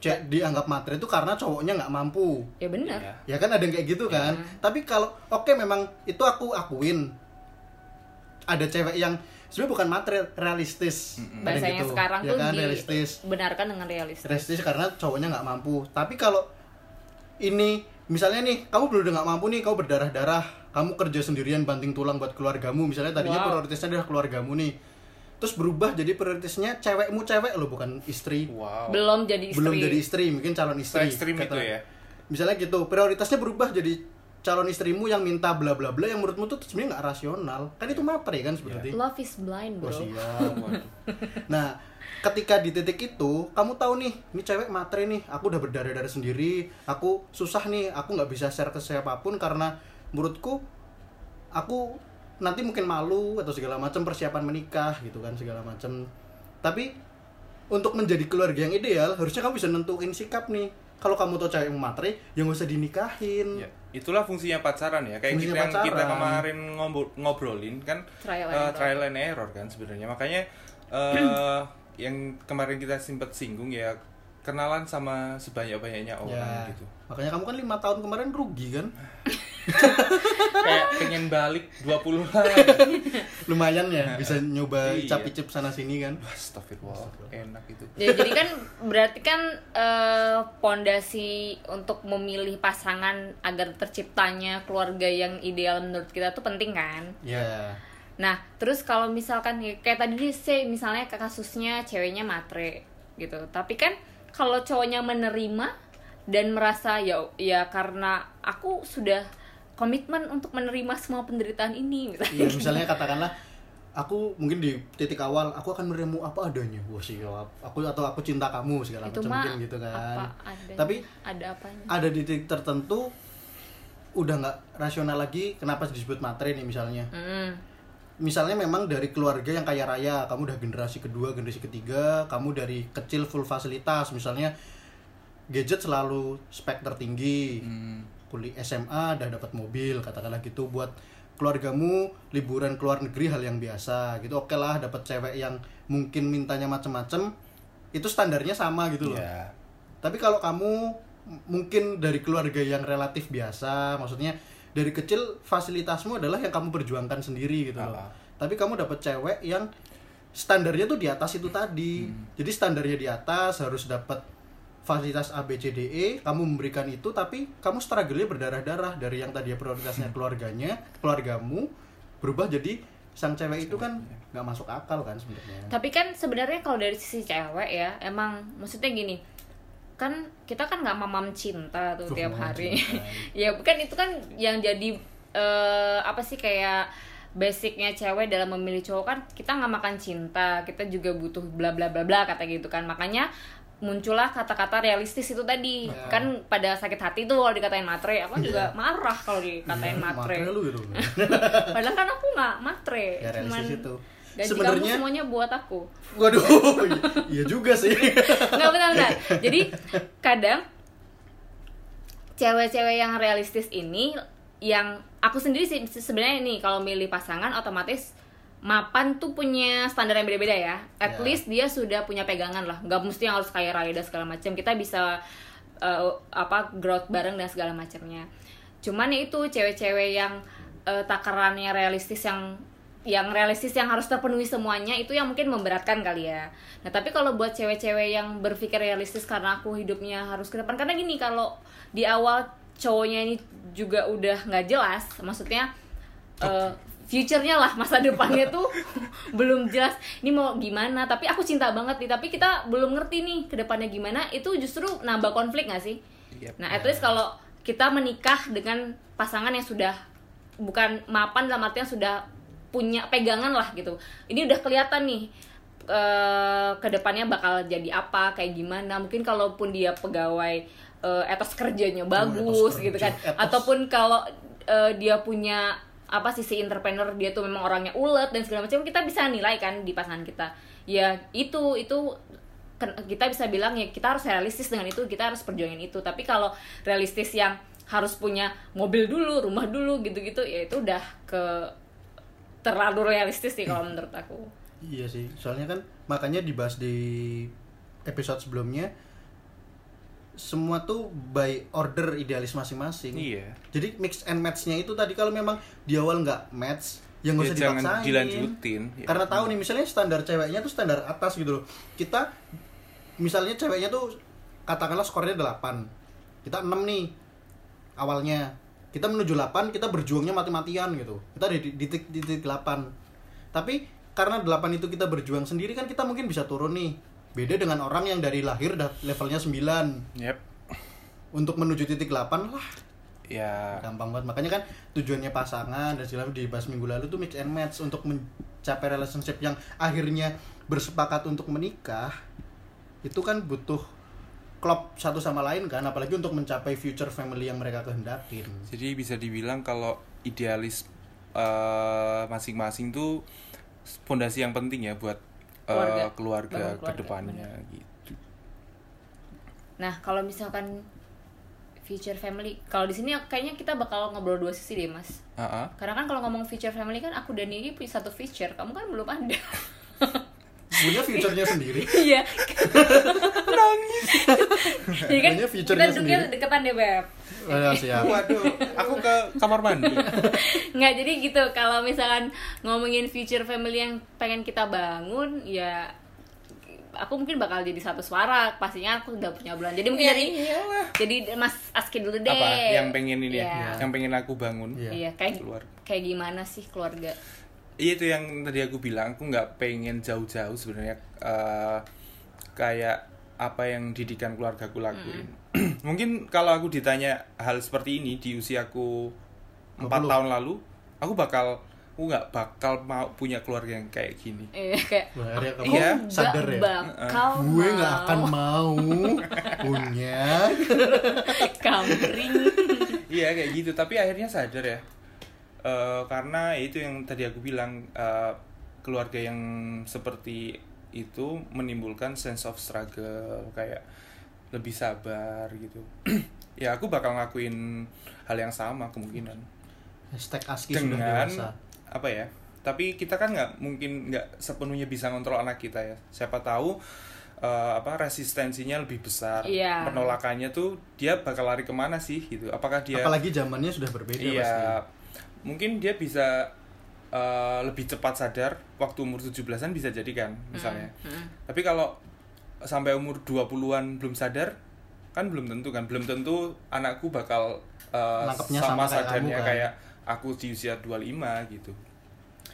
Cewek dianggap matre itu karena cowoknya nggak mampu. Ya bener. Iya. Ya kan ada yang kayak gitu kan. Tapi kalau oke memang itu aku akuin. Ada cewek yang sebenarnya bukan matre realistis. Yang Bahasanya gitu. sekarang ya tuh kan realistis. dibenarkan dengan realistis. realistis karena cowoknya nggak mampu tapi kalau ini misalnya nih kamu bener nggak mampu nih kamu berdarah darah kamu kerja sendirian banting tulang buat keluargamu misalnya tadinya Wow. prioritasnya adalah keluargamu nih terus berubah jadi prioritasnya cewekmu cewek loh bukan istri. Wow. Belum jadi istri. belum jadi istri mungkin calon istri ekstrim itu ya? misalnya gitu prioritasnya berubah jadi calon istrimu yang minta bla bla bla yang menurutmu tuh sebenarnya nggak rasional. Kan itu matre kan seperti love is blind Oh, bro siap. <laughs> nah ketika di titik itu kamu tahu nih ini cewek matre nih aku udah berdarah-darah sendiri aku susah nih aku nggak bisa share ke siapa pun karena menurutku aku nanti mungkin malu atau segala macam persiapan menikah gitu kan segala macam tapi untuk menjadi keluarga yang ideal harusnya kamu bisa nentuin sikap nih kalau kamu tahu cewek yang matre ya nggak usah dinikahin Ya, itulah fungsinya pacaran ya. Kayak Fungsinya kita yang kita kemarin ngobro- ngobrolin kan Trial and eh, error. trial and error kan sebenarnya. Makanya eh <clears throat> yang kemarin kita sempat singgung ya kenalan sama sebanyak-banyaknya orang ya gitu. makanya kamu kan lima tahun kemarin rugi kan <laughs> Kayak pengen balik 20 lagi. <laughs> lumayan ya bisa nyoba Iya. icap-icip sana sini kan Astagfirullah, enak itu. Ya, jadi kan berarti kan eh, pondasi untuk memilih pasangan agar terciptanya keluarga yang ideal menurut kita tuh penting kan. ya Nah, terus kalau misalkan ya, kayak tadi sih misalnya kasusnya ceweknya matre gitu. Tapi kan kalau cowoknya menerima dan merasa ya ya karena aku sudah komitmen untuk menerima semua penderitaan ini misalnya. Iya, misalnya katakanlah aku mungkin di titik awal aku akan menerima apa adanya. Wah sih, aku atau aku cinta kamu segala Itu macam mungkin gitu kan. apa ada Tapi ada apanya? ada di titik tertentu udah nggak rasional lagi kenapa disebut matre nih misalnya. Hmm. Misalnya memang dari keluarga yang kaya raya, kamu udah generasi kedua, generasi ketiga, kamu dari kecil full fasilitas, misalnya gadget selalu spek tertinggi, Hmm. kuliah SMA udah dapat mobil katakanlah gitu buat keluargamu liburan ke luar negeri hal yang biasa gitu oke lah dapat cewek yang mungkin mintanya macem-macem itu standarnya sama gitu loh Ya. tapi kalau kamu mungkin dari keluarga yang relatif biasa maksudnya dari kecil fasilitasmu adalah yang kamu perjuangkan sendiri gitu loh. Ah. tapi kamu dapat cewek yang standarnya tuh di atas itu tadi. Jadi standarnya di atas harus dapat fasilitas A B C D E. Kamu memberikan itu tapi kamu struggle-nya berdarah-darah. Dari yang tadi prioritasnya keluarganya keluargamu berubah jadi sang cewek itu kan nggak masuk akal kan sebenarnya. Tapi kan sebenarnya kalau dari sisi cewek ya, emang maksudnya gini, kan kita kan nggak mamam cinta tuh Tuh, tiap hari. <laughs> ya bukan itu kan yang jadi eh, apa sih kayak basicnya cewek dalam memilih cowok kan kita nggak makan cinta, kita juga butuh bla bla bla bla kata gitu kan. Makanya muncullah kata-kata realistis itu tadi. Ya. kan pada sakit hati tuh kalau dikatain matre aku juga marah kalau dikatain Iya, matre. Matre lu gitu. <laughs> Padahal kan aku nggak matre ya cuman itu gaji kamu sebenarnya semuanya buat aku. Waduh <laughs> iya juga sih. Nggak benar-benar jadi kadang cewek-cewek yang realistis ini yang aku sendiri sih sebenarnya nih kalau milih pasangan otomatis mapan tuh punya standar yang beda-beda ya. At Ya. least dia sudah punya pegangan lah. Nggak mesti yang harus kayak raya dan segala macam kita bisa eh, apa growth bareng dan segala macamnya cuman ya itu cewek-cewek yang eh, takarannya realistis yang yang realistis yang harus terpenuhi semuanya itu yang mungkin memberatkan kali ya. Nah tapi kalau buat cewek-cewek yang berpikir realistis karena aku hidupnya harus ke depan karena gini kalau di awal cowoknya ini juga udah nggak jelas, maksudnya eh, future-nya lah masa depannya tuh <laughs> belum jelas. Ini mau gimana? Tapi aku cinta banget nih. Tapi kita belum ngerti nih ke depannya gimana. Itu justru nambah konflik nggak sih? Yep. Nah, at least kalau kita menikah dengan pasangan yang sudah bukan mapan dalam artian sudah punya pegangan lah gitu. Ini udah kelihatan nih eh ke depannya bakal jadi apa, kayak gimana. Mungkin kalaupun dia pegawai eh, etos kerjanya bagus etos gitu kan. etos. Ataupun kalau eh, dia punya apa sisi entrepreneur dia tuh memang orangnya ulet dan segala macam kita bisa nilai kan di pasangan kita. Ya itu itu kita bisa bilang ya kita harus realistis dengan itu kita harus perjuangin itu tapi kalau realistis yang harus punya mobil dulu rumah dulu gitu-gitu ya itu udah ke terlalu realistis sih kalau menurut aku Iya sih, soalnya kan makanya dibahas di episode sebelumnya semua tuh by order idealis masing-masing. Iya. Jadi mix and match-nya itu tadi kalau memang di awal nggak match, ya nggak Ya, usah jangan dipaksain. dilanjutin. Ya. Karena tahu nih misalnya standar ceweknya tuh standar atas gitu loh. Kita misalnya ceweknya tuh katakanlah skornya 8. Kita 6 nih awalnya. Kita menuju 8, kita berjuangnya mati-matian gitu. Kita di di titik di titik 8. Tapi karena 8 itu kita berjuang sendiri kan kita mungkin bisa turun nih beda dengan orang yang dari lahir dah levelnya 9 Yep. untuk menuju titik 8 lah Ya, gampang banget makanya kan tujuannya pasangan dan segala dibahas minggu lalu tuh mix and match untuk mencapai relationship yang akhirnya bersepakat untuk menikah itu kan butuh klop satu sama lain kan apalagi untuk mencapai future family yang mereka kehendakin jadi bisa dibilang kalau idealis eh, masing-masing tuh fondasi yang penting ya buat eh, Keluarga. keluarga, keluarga, ke depannya gitu. Nah, kalau misalkan future family, kalau di sini kayaknya kita bakal ngobrol dua sisi deh, Mas. Ah, ah. Karena kan kalau ngomong future family kan aku dan Nini punya satu future, kamu kan belum ada. <laughs> punya future-nya sendiri <laughs> Iya. Nangis. Jadi kan Punya kita future-nya duduknya sendiri. deketan deh, Beb. Oh, siap Waduh, aku ke kamar mandi. <laughs> Nggak, jadi gitu. Kalau misalkan ngomongin future family yang pengen kita bangun, ya aku mungkin bakal jadi satu suara. Pastinya aku udah punya bulan. Jadi mungkin Ya dari iyalah. jadi Mas Aski dulu deh. Apa yang pengen ini Iya. ya? Yang pengen aku bangun. Iya. Iya, kayak Keluar. kayak gimana sih keluarga? Iya itu yang tadi aku bilang, aku nggak pengen jauh-jauh sebenarnya eh, kayak apa yang didikan keluarga aku lakuin. <clears throat> Mungkin kalau aku ditanya hal seperti ini di usiaku 4 20. tahun lalu, aku bakal aku nggak bakal mau punya keluarga yang kayak gini. Eh, kayak Iya. nggak sadar ya bakal gue nggak akan mau <laughs> punya. Iya kayak gitu, tapi akhirnya sadar ya. Eh, karena itu yang tadi aku bilang eh, keluarga yang seperti itu menimbulkan sense of struggle kayak lebih sabar gitu. <clears throat> ya aku bakal ngakuin hal yang sama kemungkinan hashtag aski sudah dengan dewasa apa ya? Tapi kita kan nggak mungkin nggak sepenuhnya bisa ngontrol anak kita ya. Siapa tahu eh, apa resistensinya lebih besar, Iya. penolakannya tuh dia bakal lari ke mana sih gitu? Apakah dia apalagi zamannya sudah berbeda Iya, pasti mungkin dia bisa uh, lebih cepat sadar waktu umur 17-an bisa jadi kan, misalnya. Hmm, Tapi kalau sampai umur 20-an belum sadar, kan belum tentu kan, belum tentu anakku bakal uh, sama, sama kayak sadarnya kamu kan. kayak aku di usia 25 gitu.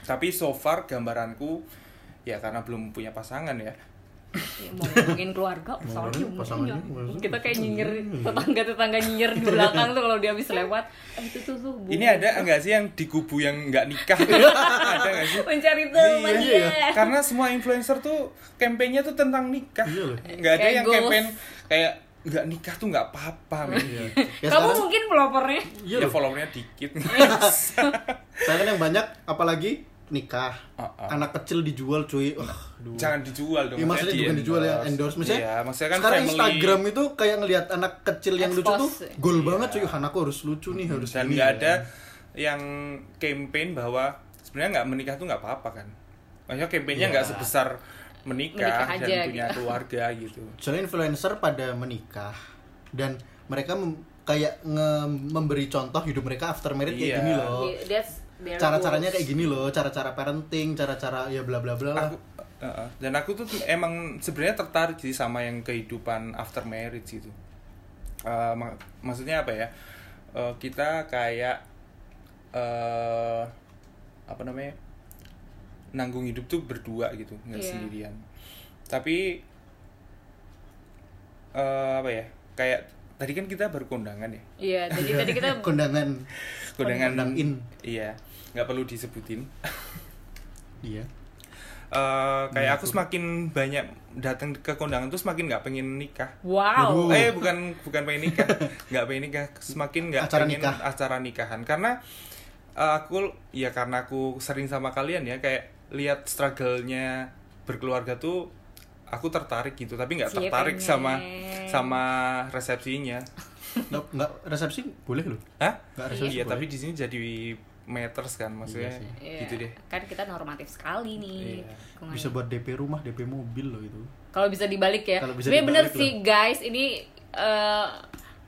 Tapi so far gambaranku ya karena belum punya pasangan ya. Ya, mau ngomongin keluarga, soalnya pasangannya, ngomongin. Kita kayak nyinyir tetangga-tetangga nyinyir di belakang tuh kalau dia habis lewat. Eh, itu tuh tuh. Bu. Ini ada enggak sih yang di kubu yang nggak nikah? <laughs> ada nggak sih? mencari teman iya, ya. karena semua influencer tuh kampanyenya tuh tentang nikah Iya nggak ada yang campaign kayak nggak nikah tuh nggak apa-apa Iya. <laughs> Ya, Kamu sekarang- mungkin pelopornya. iya ya followernya dikit <laughs> Saya kan yang banyak apalagi nikah. Ah, ah. Anak kecil dijual cuy. Wah, aduh. jangan dijual dong Iya, maksudnya di bukan dijual ya, endorse. Maksudnya, iya, maksudnya kan sekarang family Instagram itu kayak ngelihat anak kecil yang lucu tuh Expose. gol banget cuy. Anakku harus lucu nih, harus dan nggak ya. ada yang campaign bahwa sebenarnya nggak menikah tuh nggak apa-apa kan maksudnya campaignnya Iya. nggak sebesar menikah, Menikah dan punya gitu. keluarga gitu Soalnya influencer pada menikah dan mereka mem- kayak nge- memberi contoh hidup mereka after married kayak Iya. gini loh. Iya, That's Cara-caranya kayak gini loh, cara-cara parenting, cara-cara ya bla bla bla lah. aku uh-uh. dan aku tuh emang sebenarnya tertarik sih sama yang kehidupan after marriage gitu Uh, mak- maksudnya apa ya Uh, kita kayak uh, apa namanya nanggung hidup tuh berdua gitu nggak Iya. sendirian tapi uh, apa ya kayak tadi kan kita baru kondangan ya Iya, jadi tadi kita <laughs> kondangan. kondangan Kondang-in. iya nggak perlu disebutin Iya. Eh, kayak aku semakin banyak datang ke kondangan tuh semakin nggak pengen nikah. wow. Eh bukan bukan pengen nikah, nggak pengen nikah, semakin nggak Acara pengen nikah. acara nikahan karena eh, aku ya karena aku sering sama kalian ya kayak lihat struggle-nya berkeluarga tuh aku tertarik gitu tapi nggak Cie tertarik pengen. sama sama resepsinya. Nggak, nggak resepsi boleh loh. Hah? Nggak resepsi Iya boleh. tapi di sini jadi meters kan maksudnya Iya sih. Iya, gitu deh. Kan kita normatif sekali nih. Iya. Bisa buat DP rumah, DP mobil loh itu. Kalau bisa dibalik ya. Kalau bisa Tapi bener dibalik sih guys, ini eh,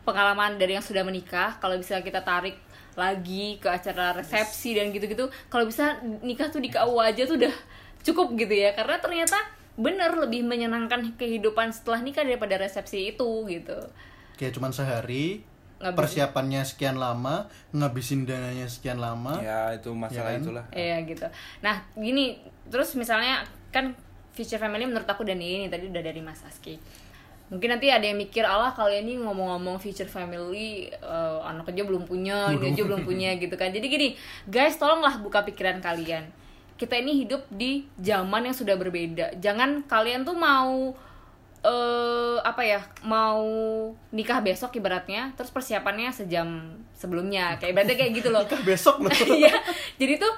pengalaman dari yang sudah menikah. Kalau bisa kita tarik lagi ke acara resepsi dan gitu-gitu. Kalau bisa nikah tuh di KUA aja tuh udah cukup gitu ya. Karena ternyata bener lebih menyenangkan kehidupan setelah nikah daripada resepsi itu gitu. Kayak cuman sehari ngabisin persiapannya sekian lama ngabisin dananya sekian lama ya itu masalah Ya kan? itulah Iya gitu. Nah gini, terus misalnya kan future family menurut aku dan ini tadi udah dari Mas Aski. Mungkin nanti ada yang mikir Allah kalian ini ngomong-ngomong future family eh, anak aja belum punya, ini aja belum punya gitu kan. Jadi gini, guys tolonglah buka pikiran kalian. Kita ini hidup di zaman yang sudah berbeda. Jangan kalian tuh mau eh apa ya mau nikah besok ibaratnya terus persiapannya sejam sebelumnya kayak ibaratnya kayak gitu loh <laughs> Nikah besok loh <laughs> Iya. Jadi tuh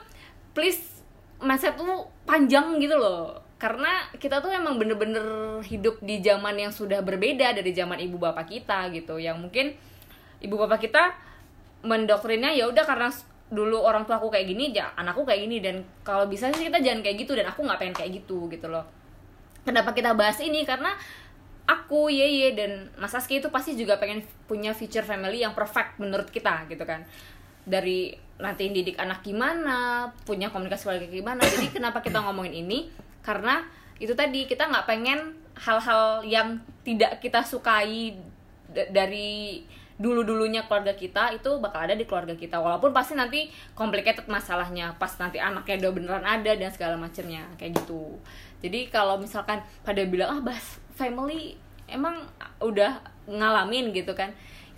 please mindset tuh panjang gitu loh. Karena kita tuh emang bener-bener hidup di zaman yang sudah berbeda dari zaman ibu bapak kita gitu. Yang mungkin ibu bapak kita mendoktrinnya ya udah karena dulu orang tua aku kayak gini, ya anakku kayak gini dan kalau bisa sih kita jangan kayak gitu dan aku nggak pengen kayak gitu gitu loh. Kenapa kita bahas ini? Karena aku, Yeye dan Mas Aski itu pasti juga pengen punya future family yang perfect menurut kita gitu kan. Dari nanti didik anak gimana, punya komunikasi keluarga gimana. Jadi <coughs> kenapa kita ngomongin ini? Karena itu tadi kita nggak pengen hal-hal yang tidak kita sukai dari dulu-dulunya keluarga kita itu bakal ada di keluarga kita walaupun pasti nanti complicated masalahnya pas nanti anaknya udah beneran ada dan segala macamnya kayak gitu jadi kalau misalkan pada bilang ah bahas family emang udah ngalamin gitu kan.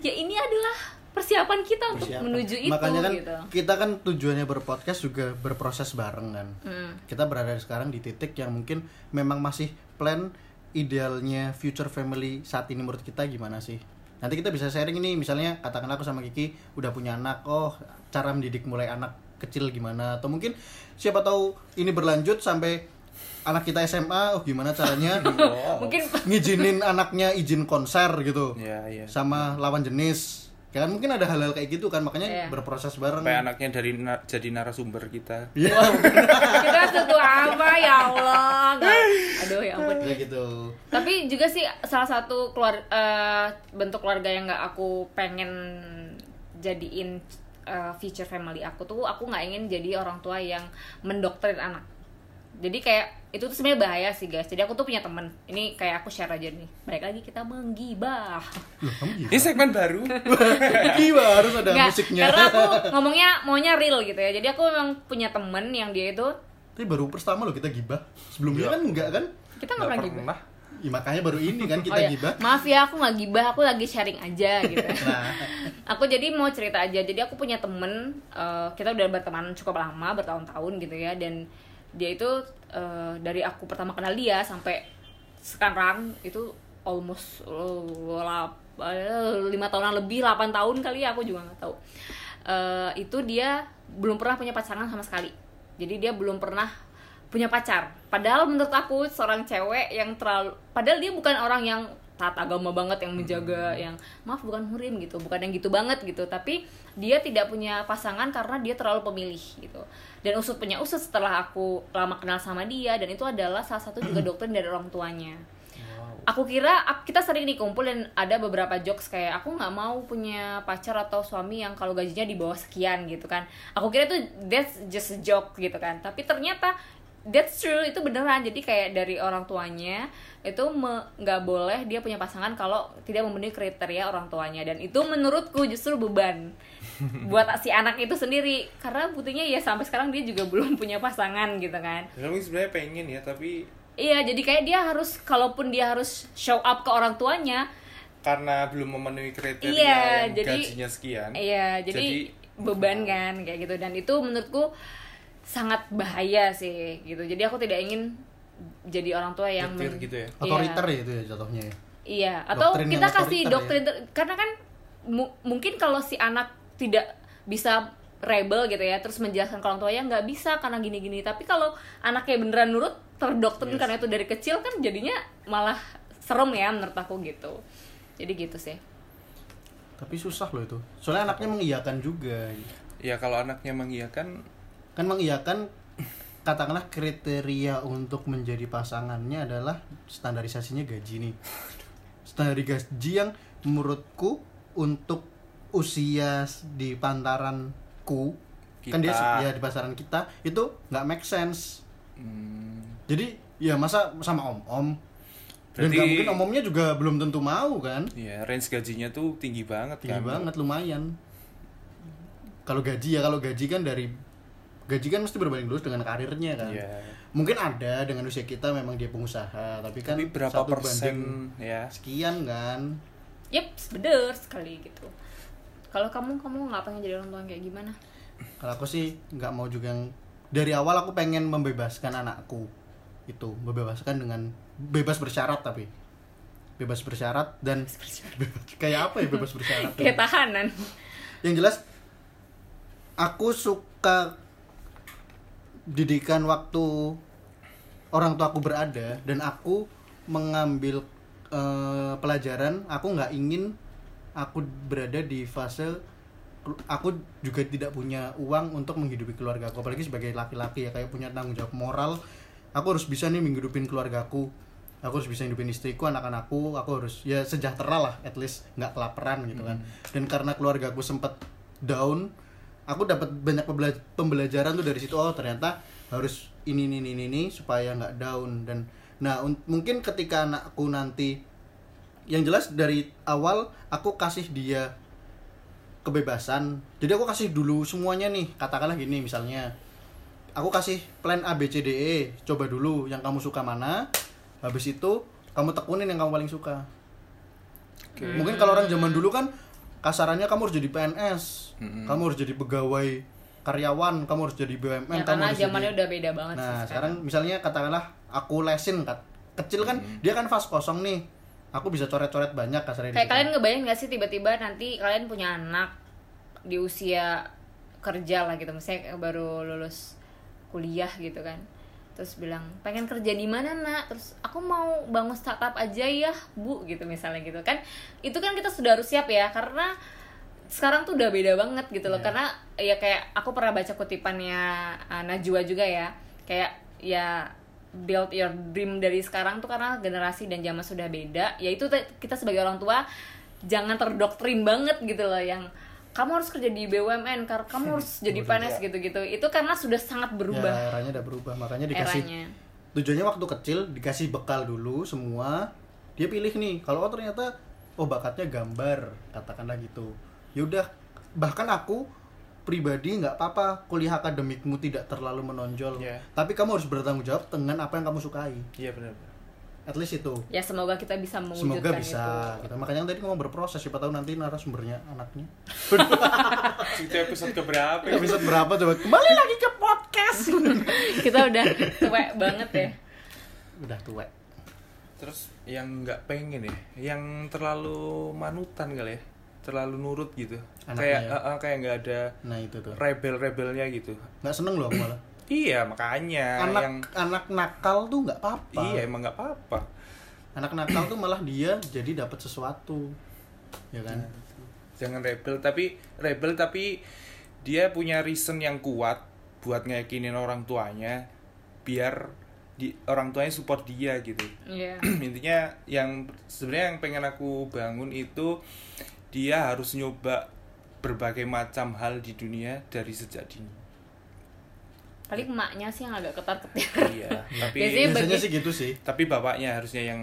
Ya ini adalah persiapan kita untuk Persiapan. menuju itu makanya kan gitu. kita kan tujuannya berpodcast juga berproses bareng kan. Hmm. kita berada sekarang di titik yang mungkin memang masih plan idealnya future family saat ini menurut kita gimana sih? Nanti kita bisa sharing ini misalnya katakan aku sama Kiki udah punya anak oh cara mendidik mulai anak kecil gimana? Atau mungkin siapa tahu ini berlanjut sampai anak kita SMA oh gimana caranya? <laughs> Mungkin ngizinin anaknya izin konser gitu. Ya ya sama lawan jenis. Kan mungkin ada hal-hal kayak gitu kan makanya Iya. berproses bareng. Sampai anaknya dari na- jadi narasumber kita. Iya, kita setu apa ya Allah. Nggak- aduh ya ampun. Kayak gitu. tapi juga sih salah satu keluar eh, bentuk keluarga yang nggak aku pengen jadiin eh, future family aku tuh aku nggak ingin jadi orang tua yang mendoktrin anak. Jadi kayak itu tuh sebenarnya bahaya sih guys jadi aku tuh punya temen ini kayak aku share aja nih balik lagi kita menggibah Loh, kamu ini segmen baru <laughs> Gila, harus ada Nggak, musiknya. karena aku <laughs> ngomongnya maunya real gitu ya jadi aku memang punya temen yang dia itu Tapi baru pertama loh kita gibah. Sebelumnya Iya. kan enggak kan? kita nggak pernah gibah Ya, makanya baru ini kan kita Oh, iya. gibah. Maaf ya, aku nggak gibah, aku lagi sharing aja gitu. <laughs> Nah, aku jadi mau cerita aja. Jadi aku punya temen, eh, kita udah berteman cukup lama, bertahun-tahun gitu ya. Dan dia itu eh, dari aku pertama kenal dia sampai sekarang itu almost lap- eh, lima tahunan lebih, 8 tahun kali ya, aku juga nggak tahu. Eh, itu dia belum pernah punya pasangan sama sekali. Jadi dia belum pernah punya pacar. Padahal menurut aku seorang cewek yang terlalu padahal dia bukan orang yang taat agama banget yang menjaga yang maaf bukan murim gitu, bukan yang gitu banget gitu, tapi dia tidak punya pasangan karena dia terlalu pemilih gitu. Dan usut punya usut setelah aku lama kenal sama dia dan itu adalah salah satu juga <clears throat> doktrin dari orang tuanya. Aku kira kita sering nih kumpul dan ada beberapa jokes kayak aku nggak mau punya pacar atau suami yang kalau gajinya di bawah sekian gitu kan. Aku kira itu that's just a joke gitu kan. Tapi ternyata that's true itu beneran. Jadi kayak dari orang tuanya itu nggak boleh dia punya pasangan kalau tidak memenuhi kriteria orang tuanya dan itu menurutku justru beban <laughs> buat si anak itu sendiri karena buktinya ya sampai sekarang dia juga <laughs> belum punya pasangan gitu kan. kami sebenarnya pengen ya tapi Iya, jadi kayak dia harus kalaupun dia harus show up ke orang tuanya, karena belum memenuhi kriteria Iya, yang jadi- gajinya sekian iya, jadi, Jadi- beban kan kayak gitu dan itu menurutku sangat bahaya sih gitu. Jadi aku tidak ingin jadi orang tua yang men- gitu ya? otoriter Iya. ya itu ya jatuhnya ya. Iya, atau Doktrin kita kasih otoriter doktrin ter- karena kan mu- mungkin kalau si anak tidak bisa rebel gitu ya, terus menjelaskan ke orang tuanya nggak bisa karena gini-gini. Tapi kalau anaknya beneran nurut, terdoktrin karena itu dari kecil kan jadinya malah serem ya menurut aku gitu. Jadi gitu sih. Tapi susah loh itu. Soalnya anaknya mengiyakan juga. ya kalau anaknya mengiyakan Kan mengiyakan katakanlah kriteria untuk menjadi pasangannya adalah standarisasinya gaji nih. Standar gaji yang menurutku untuk usia di pantaranku kan dia ya di pasaran kita itu nggak make sense hmm, jadi ya masa sama om om dan Berarti- nggak mungkin omomnya juga belum tentu mau kan Iya, range gajinya tuh tinggi banget tinggi kan. banget lumayan kalau gaji ya kalau gaji kan dari gaji kan mesti berbanding lurus dengan karirnya kan Iya. mungkin ada dengan usia kita memang dia pengusaha tapi kan Tapi berapa satu persen banding ya? sekian kan Yep, bener sekali gitu. Kalau kamu kamu nggak pengen jadi orang tua yang kayak gimana? kalau aku sih nggak mau juga yang dari awal aku pengen membebaskan anakku itu membebaskan dengan bebas bersyarat tapi bebas bersyarat dan kayak apa ya bebas bersyarat <laughs> Kayak tahanan. yang jelas aku suka didikan waktu orang tua aku berada dan aku mengambil eh, pelajaran aku nggak ingin aku berada di fase aku juga tidak punya uang untuk menghidupi keluarga aku apalagi sebagai laki-laki ya kayak punya tanggung jawab moral. Aku harus bisa nih menghidupin keluargaku aku harus bisa hidupin istriku anak-anakku aku harus ya sejahtera lah at least nggak kelaparan gitu kan. Dan karena keluargaku sempat down aku dapat banyak pembela- pembelajaran tuh dari situ oh ternyata harus ini ini ini ini supaya nggak down. Dan nah un- mungkin ketika anakku nanti yang jelas dari awal aku kasih dia kebebasan. Jadi aku kasih dulu semuanya nih. Katakanlah gini misalnya aku kasih plan A B C D E. Coba dulu yang kamu suka mana. Habis itu kamu tekunin yang kamu paling suka. Oke. mungkin kalau orang zaman dulu kan kasarannya kamu harus jadi PNS Mm-mm. kamu harus jadi pegawai karyawan kamu harus jadi BUMN Ya, kamu karena harus zamannya jadi... udah beda banget sih nah sekarang. misalnya katakanlah aku lesin kat kecil kan dia kan fast kosong nih aku bisa coret-coret banyak kasarnya Kayak kalian ngebayang gak sih tiba-tiba nanti kalian punya anak di usia kerja lah gitu, misalnya baru lulus kuliah gitu kan. Terus bilang, pengen kerja di mana nak? Terus aku mau bangun startup aja ya bu gitu misalnya gitu kan. Itu kan kita sudah harus siap ya karena sekarang tuh udah beda banget gitu loh Iya. karena ya kayak aku pernah baca kutipannya uh, Najwa juga ya kayak ya build your dream dari sekarang tuh karena generasi dan zaman sudah beda. Yaitu kita sebagai orang tua jangan terdoktrin banget gitu loh yang kamu harus kerja di BUMN karena kamu harus <laughs> jadi PNS gitu-gitu. Itu karena sudah sangat berubah. Ya eranya udah berubah makanya dikasih eranya. tujuannya waktu kecil dikasih bekal dulu semua dia pilih nih kalau oh ternyata oh bakatnya gambar katakanlah gitu. Yaudah bahkan aku pribadi nggak apa-apa kuliah akademikmu tidak terlalu menonjol Iya. tapi kamu harus bertanggung jawab dengan apa yang kamu sukai Iya benar. at least itu ya semoga kita bisa mewujudkan semoga bisa itu gitu. makanya tadi ngomong berproses siapa tahu nanti narasumbernya anaknya <laughs> Itu episode keberapa? ya? episode berapa coba kembali lagi ke podcast <laughs> kita udah tua banget ya udah tua Terus yang nggak pengen ya, yang terlalu manutan kali ya, terlalu nurut gitu. Anaknya kayak ya? eh, eh, kayak nggak ada nah itu tuh rebel-rebelnya gitu. nggak seneng loh malah <clears throat> Iya makanya anak yang anak nakal tuh nggak apa-apa iya emang nggak apa-apa. anak nakal tuh malah dia jadi dapat sesuatu ya kan Jangan rebel tapi rebel tapi dia punya reason yang kuat buat ngeyakinin orang tuanya biar di orang tuanya support dia gitu. Iya. <clears throat> intinya yang sebenarnya yang pengen aku bangun itu dia harus nyoba berbagai macam hal di dunia dari sejak dini. Paling emaknya sih yang agak ketar ketir iya <laughs> tapi Biasanya biasanya bagi- sih gitu sih. tapi bapaknya harusnya yang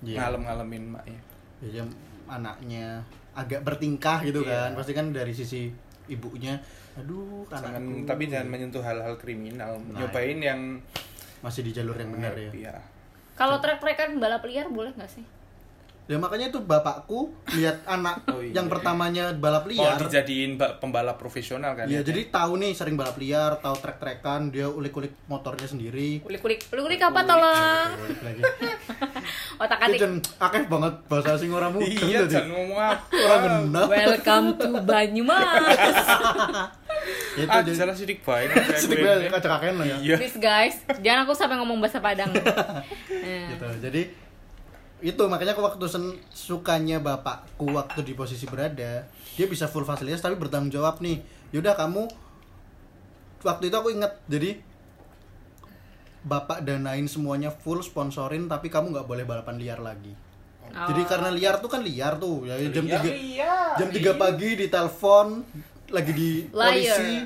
Iya. ngalem-ngalemin maknya biasanya anaknya agak bertingkah gitu Iya. kan. Pasti kan dari sisi ibunya aduh jangan anakku. tapi jangan menyentuh hal-hal kriminal. Nah, nyobain yang masih di jalur yang benar ya. Iya. kalau trek-trekan balap liar boleh nggak sih ya makanya itu bapakku lihat anak Oh, iya. yang pertamanya balap oh liar dijadiin ba- pembalap profesional kan ya ya? jadi tahu nih sering balap liar tahu trek-trekan dia ulik-ulik motornya sendiri. Kulik-kulik kulik-kulik apa tolong? Ulik lagi. <laughs> Otak atik. jen akeh banget bahasa asing orang mudeng iya jangan ngomong apa. Orang genah welcome to Banyumas. <laughs> Itu ah jadi salah sidik baik. <laughs> Sedikit banget kacak kakean lo ya. Iya. Please guys jangan aku sampai ngomong bahasa Padang. Eh, gitu. Jadi itu makanya aku waktu sen- sukanya bapakku waktu di posisi berada dia bisa full fasilitas tapi bertanggung jawab nih. Yaudah kamu waktu itu aku inget jadi bapak danain semuanya full sponsorin tapi kamu nggak boleh balapan liar lagi. Oh. jadi karena liar tuh kan liar tuh ya jam tiga liar. jam 3 pagi di telepon lagi di polisi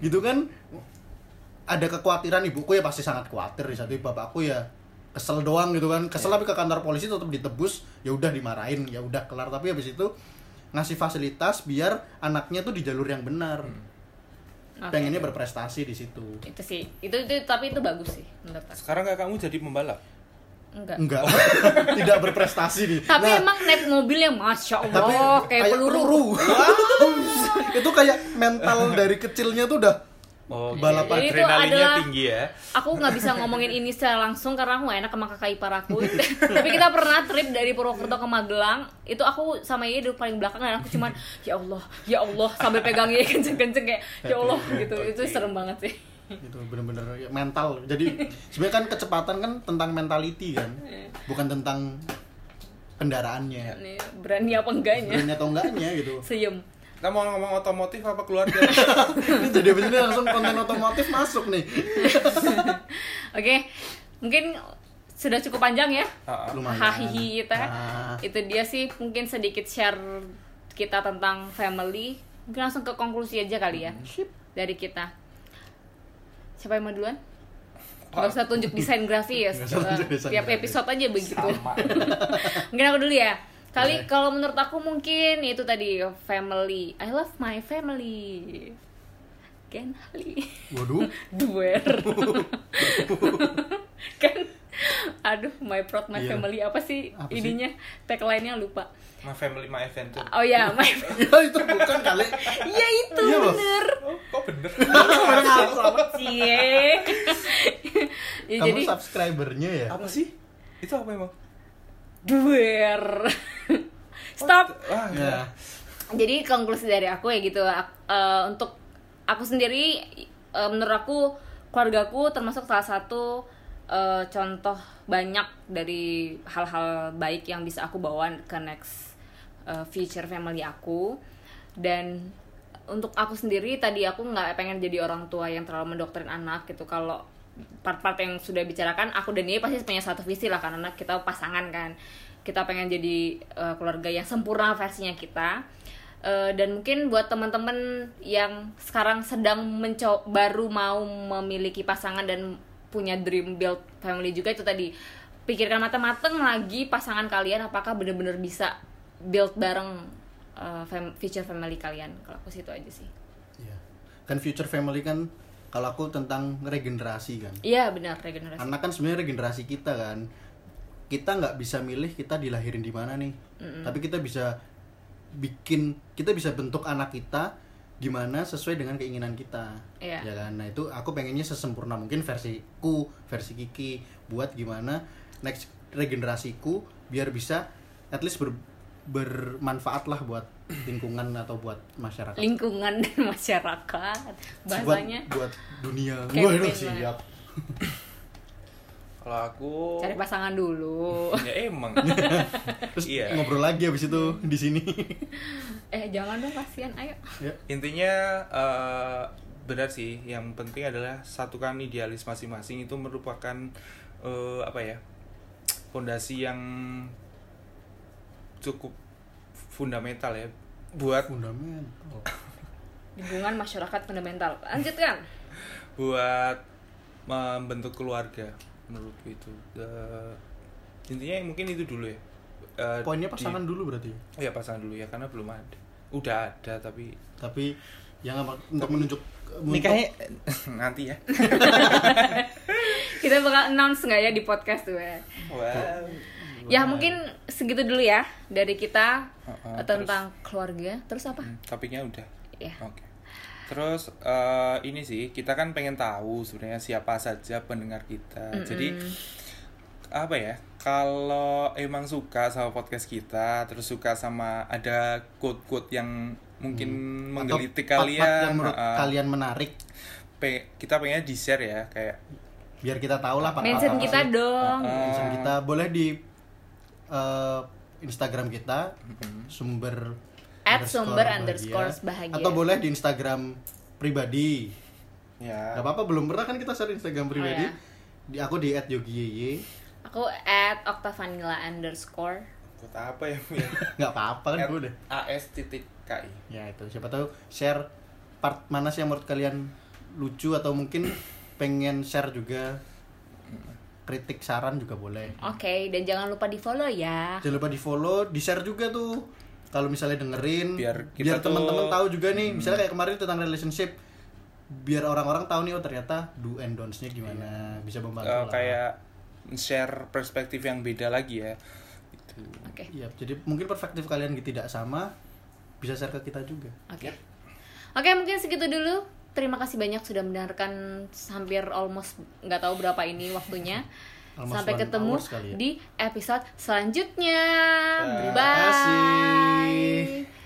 gitu kan. Ada kekhawatiran ibuku ya pasti sangat khawatir di satu bapakku ya kesel doang gitu kan. Kesel tapi ke kantor polisi tetap ditebus ya udah dimarahin ya udah kelar. Tapi habis itu ngasih fasilitas biar anaknya tuh di jalur yang benar. Oke. pengennya berprestasi di situ. Itu sih. Itu itu tapi itu bagus sih menurut aku. Sekarang kakakmu jadi pembalap. enggak. Enggak. <laughs> <laughs> Tidak berprestasi nih. Tapi Nah, emang naik mobil yang masya tapi allah kayak, peluru, <laughs> itu kayak mental dari kecilnya tuh udah Oh, Balapan. Jadi itu adrenalinnya adalah- tinggi ya. aku nggak bisa ngomongin ini secara langsung karena aku gak enak sama kakak ipar aku. <laughs> Tapi kita pernah trip dari Purwokerto ke Magelang. Itu aku sama dia duduk paling belakang dan aku cuman ya Allah ya Allah sambil pegang dia kenceng-kenceng kayak ya Allah gitu. itu serem banget sih. Itu bener-bener ya, mental. Jadi sebenarnya kan kecepatan kan tentang mentality kan? Bukan tentang kendaraannya berani apa enggaknya? Berani atau enggaknya gitu. Seyem Kita mau ngomong otomotif apa keluarga? <laughs> ini jadi abis ini langsung konten otomotif masuk nih <laughs> Oke, mungkin sudah cukup panjang ya. Ah, ah. Hahihi kita. Ah. Itu dia sih mungkin sedikit share kita tentang family. Mungkin langsung ke konklusi aja kali ya. Dari kita. Siapa yang mau duluan? Gak usah tunjuk desain <laughs> grafis. Nggak usah tunjuk desain Tiap grafis. episode aja begitu. Mungkin aku dulu ya. Kali Boleh. kalau menurut aku mungkin itu tadi family. I love my family. Ken Ali. waduh <laughs> Duer. <laughs> kan aduh my proud my Iya. family apa sih Apa sih? ininya tagline-nya lupa. My family, my adventure. Oh ya, my <laughs> ya itu bukan kali Ya itu Iya, bener. Oh, kok bener? Selamat cie. ya, kamu jadi subscribernya ya apa sih? Itu apa emang? Duer. <laughs> Stop. Wah, ya Jadi konklusi dari aku ya gitu. eh, untuk aku sendiri eh, menurut aku keluargaku termasuk salah satu eh, contoh banyak dari hal-hal baik yang bisa aku bawa ke next eh, future family aku dan untuk aku sendiri tadi aku nggak pengen jadi orang tua yang terlalu mendoktrin anak gitu kalau part-part yang sudah bicarakan aku dan dia pasti punya satu visi lah karena kita pasangan kan. Kita pengen jadi eh, keluarga yang sempurna versinya kita. Eh, dan mungkin buat teman-teman yang sekarang sedang mencoba baru mau memiliki pasangan dan punya dream build family juga itu tadi. Pikirkan matang-matang lagi pasangan kalian apakah benar-benar bisa build bareng eh, fam- future family kalian. Kalau aku sih itu aja sih. Iya. kan future family kan kalau aku tentang regenerasi kan. Iya benar regenerasi. Anak kan sebenarnya regenerasi kita kan. Kita nggak bisa milih kita dilahirin di mana nih. Tapi kita bisa bikin kita bisa bentuk anak kita gimana sesuai dengan keinginan kita. Iya. ya kan? Nah itu aku pengennya sesempurna mungkin versiku versi Kiki buat gimana next regenerasiku biar bisa at least ber- bermanfaat lah buat lingkungan atau buat masyarakat lingkungan dan masyarakat bahasanya buat, buat dunia waduh lah. siap Kalau aku cari pasangan dulu ya emang. <laughs> terus Iya. ngobrol lagi abis itu di sini eh jangan dong kasihan ayo ya Intinya eh, benar sih. Yang penting adalah satukan idealis masing-masing itu merupakan eh, apa ya? Fondasi yang cukup fundamental ya. Buat fundamental. <laughs> Lingkungan masyarakat fundamental. Lanjutkan. Buat membentuk keluarga menurutku itu. Eh, intinya mungkin itu dulu ya. Eh, poinnya di- pasangan dulu berarti ya? Pasangan dulu ya karena belum ada. Udah ada tapi tapi yang apa untuk menunjuk nikahnya <laughs> nanti ya. <laughs> Kita bakal announce nggak ya di podcast tuh ya? Wow Ya mungkin segitu dulu ya dari kita Heeh, eh, tentang keluarga. Terus apa? Hmm, topiknya udah Ya. oke terus eh, ini sih kita kan pengen tahu sebenarnya siapa saja pendengar kita jadi apa ya kalau emang suka sama podcast kita terus suka sama ada quote-quote yang mungkin menggelitik Hmm. Part-part kalian yang menurut heeh, kalian menarik pe- kita pengennya di share ya kayak biar kita tahu lah Mention apa-apa kita dong. Heeh. Mention kita boleh di eh, Instagram kita sumber At sumber bahagia. underscore bahagia. atau boleh di Instagram pribadi. Ya. Gak apa-apa belum pernah kan kita share Instagram pribadi. ya. di aku di @yogiyeye Aku at octavanilla underscore. quote apa ya ya? <laughs> Nggak apa-apa kan gue udah. As titik ki ya itu. Siapa tahu share part mana sih yang menurut kalian lucu atau mungkin pengen share juga kritik saran juga boleh Oke, dan jangan lupa di follow ya. jangan lupa di follow di share juga tuh kalau misalnya dengerin Biar kita biar tuh- teman-teman tahu juga nih misalnya kayak kemarin tentang relationship biar orang-orang tahu nih oh ternyata do and don'ts-nya gimana bisa membantu lah. kayak share perspektif yang beda lagi ya gitu. Oke. Iya, jadi mungkin perspektif kalian tidak sama bisa share ke kita juga Oke. Oke, mungkin segitu dulu. Terima kasih banyak sudah mendengarkan hampir almost nggak tahu berapa ini waktunya. <laughs> Almost Sampai ketemu ya. di episode selanjutnya. Terima Bye. kasih.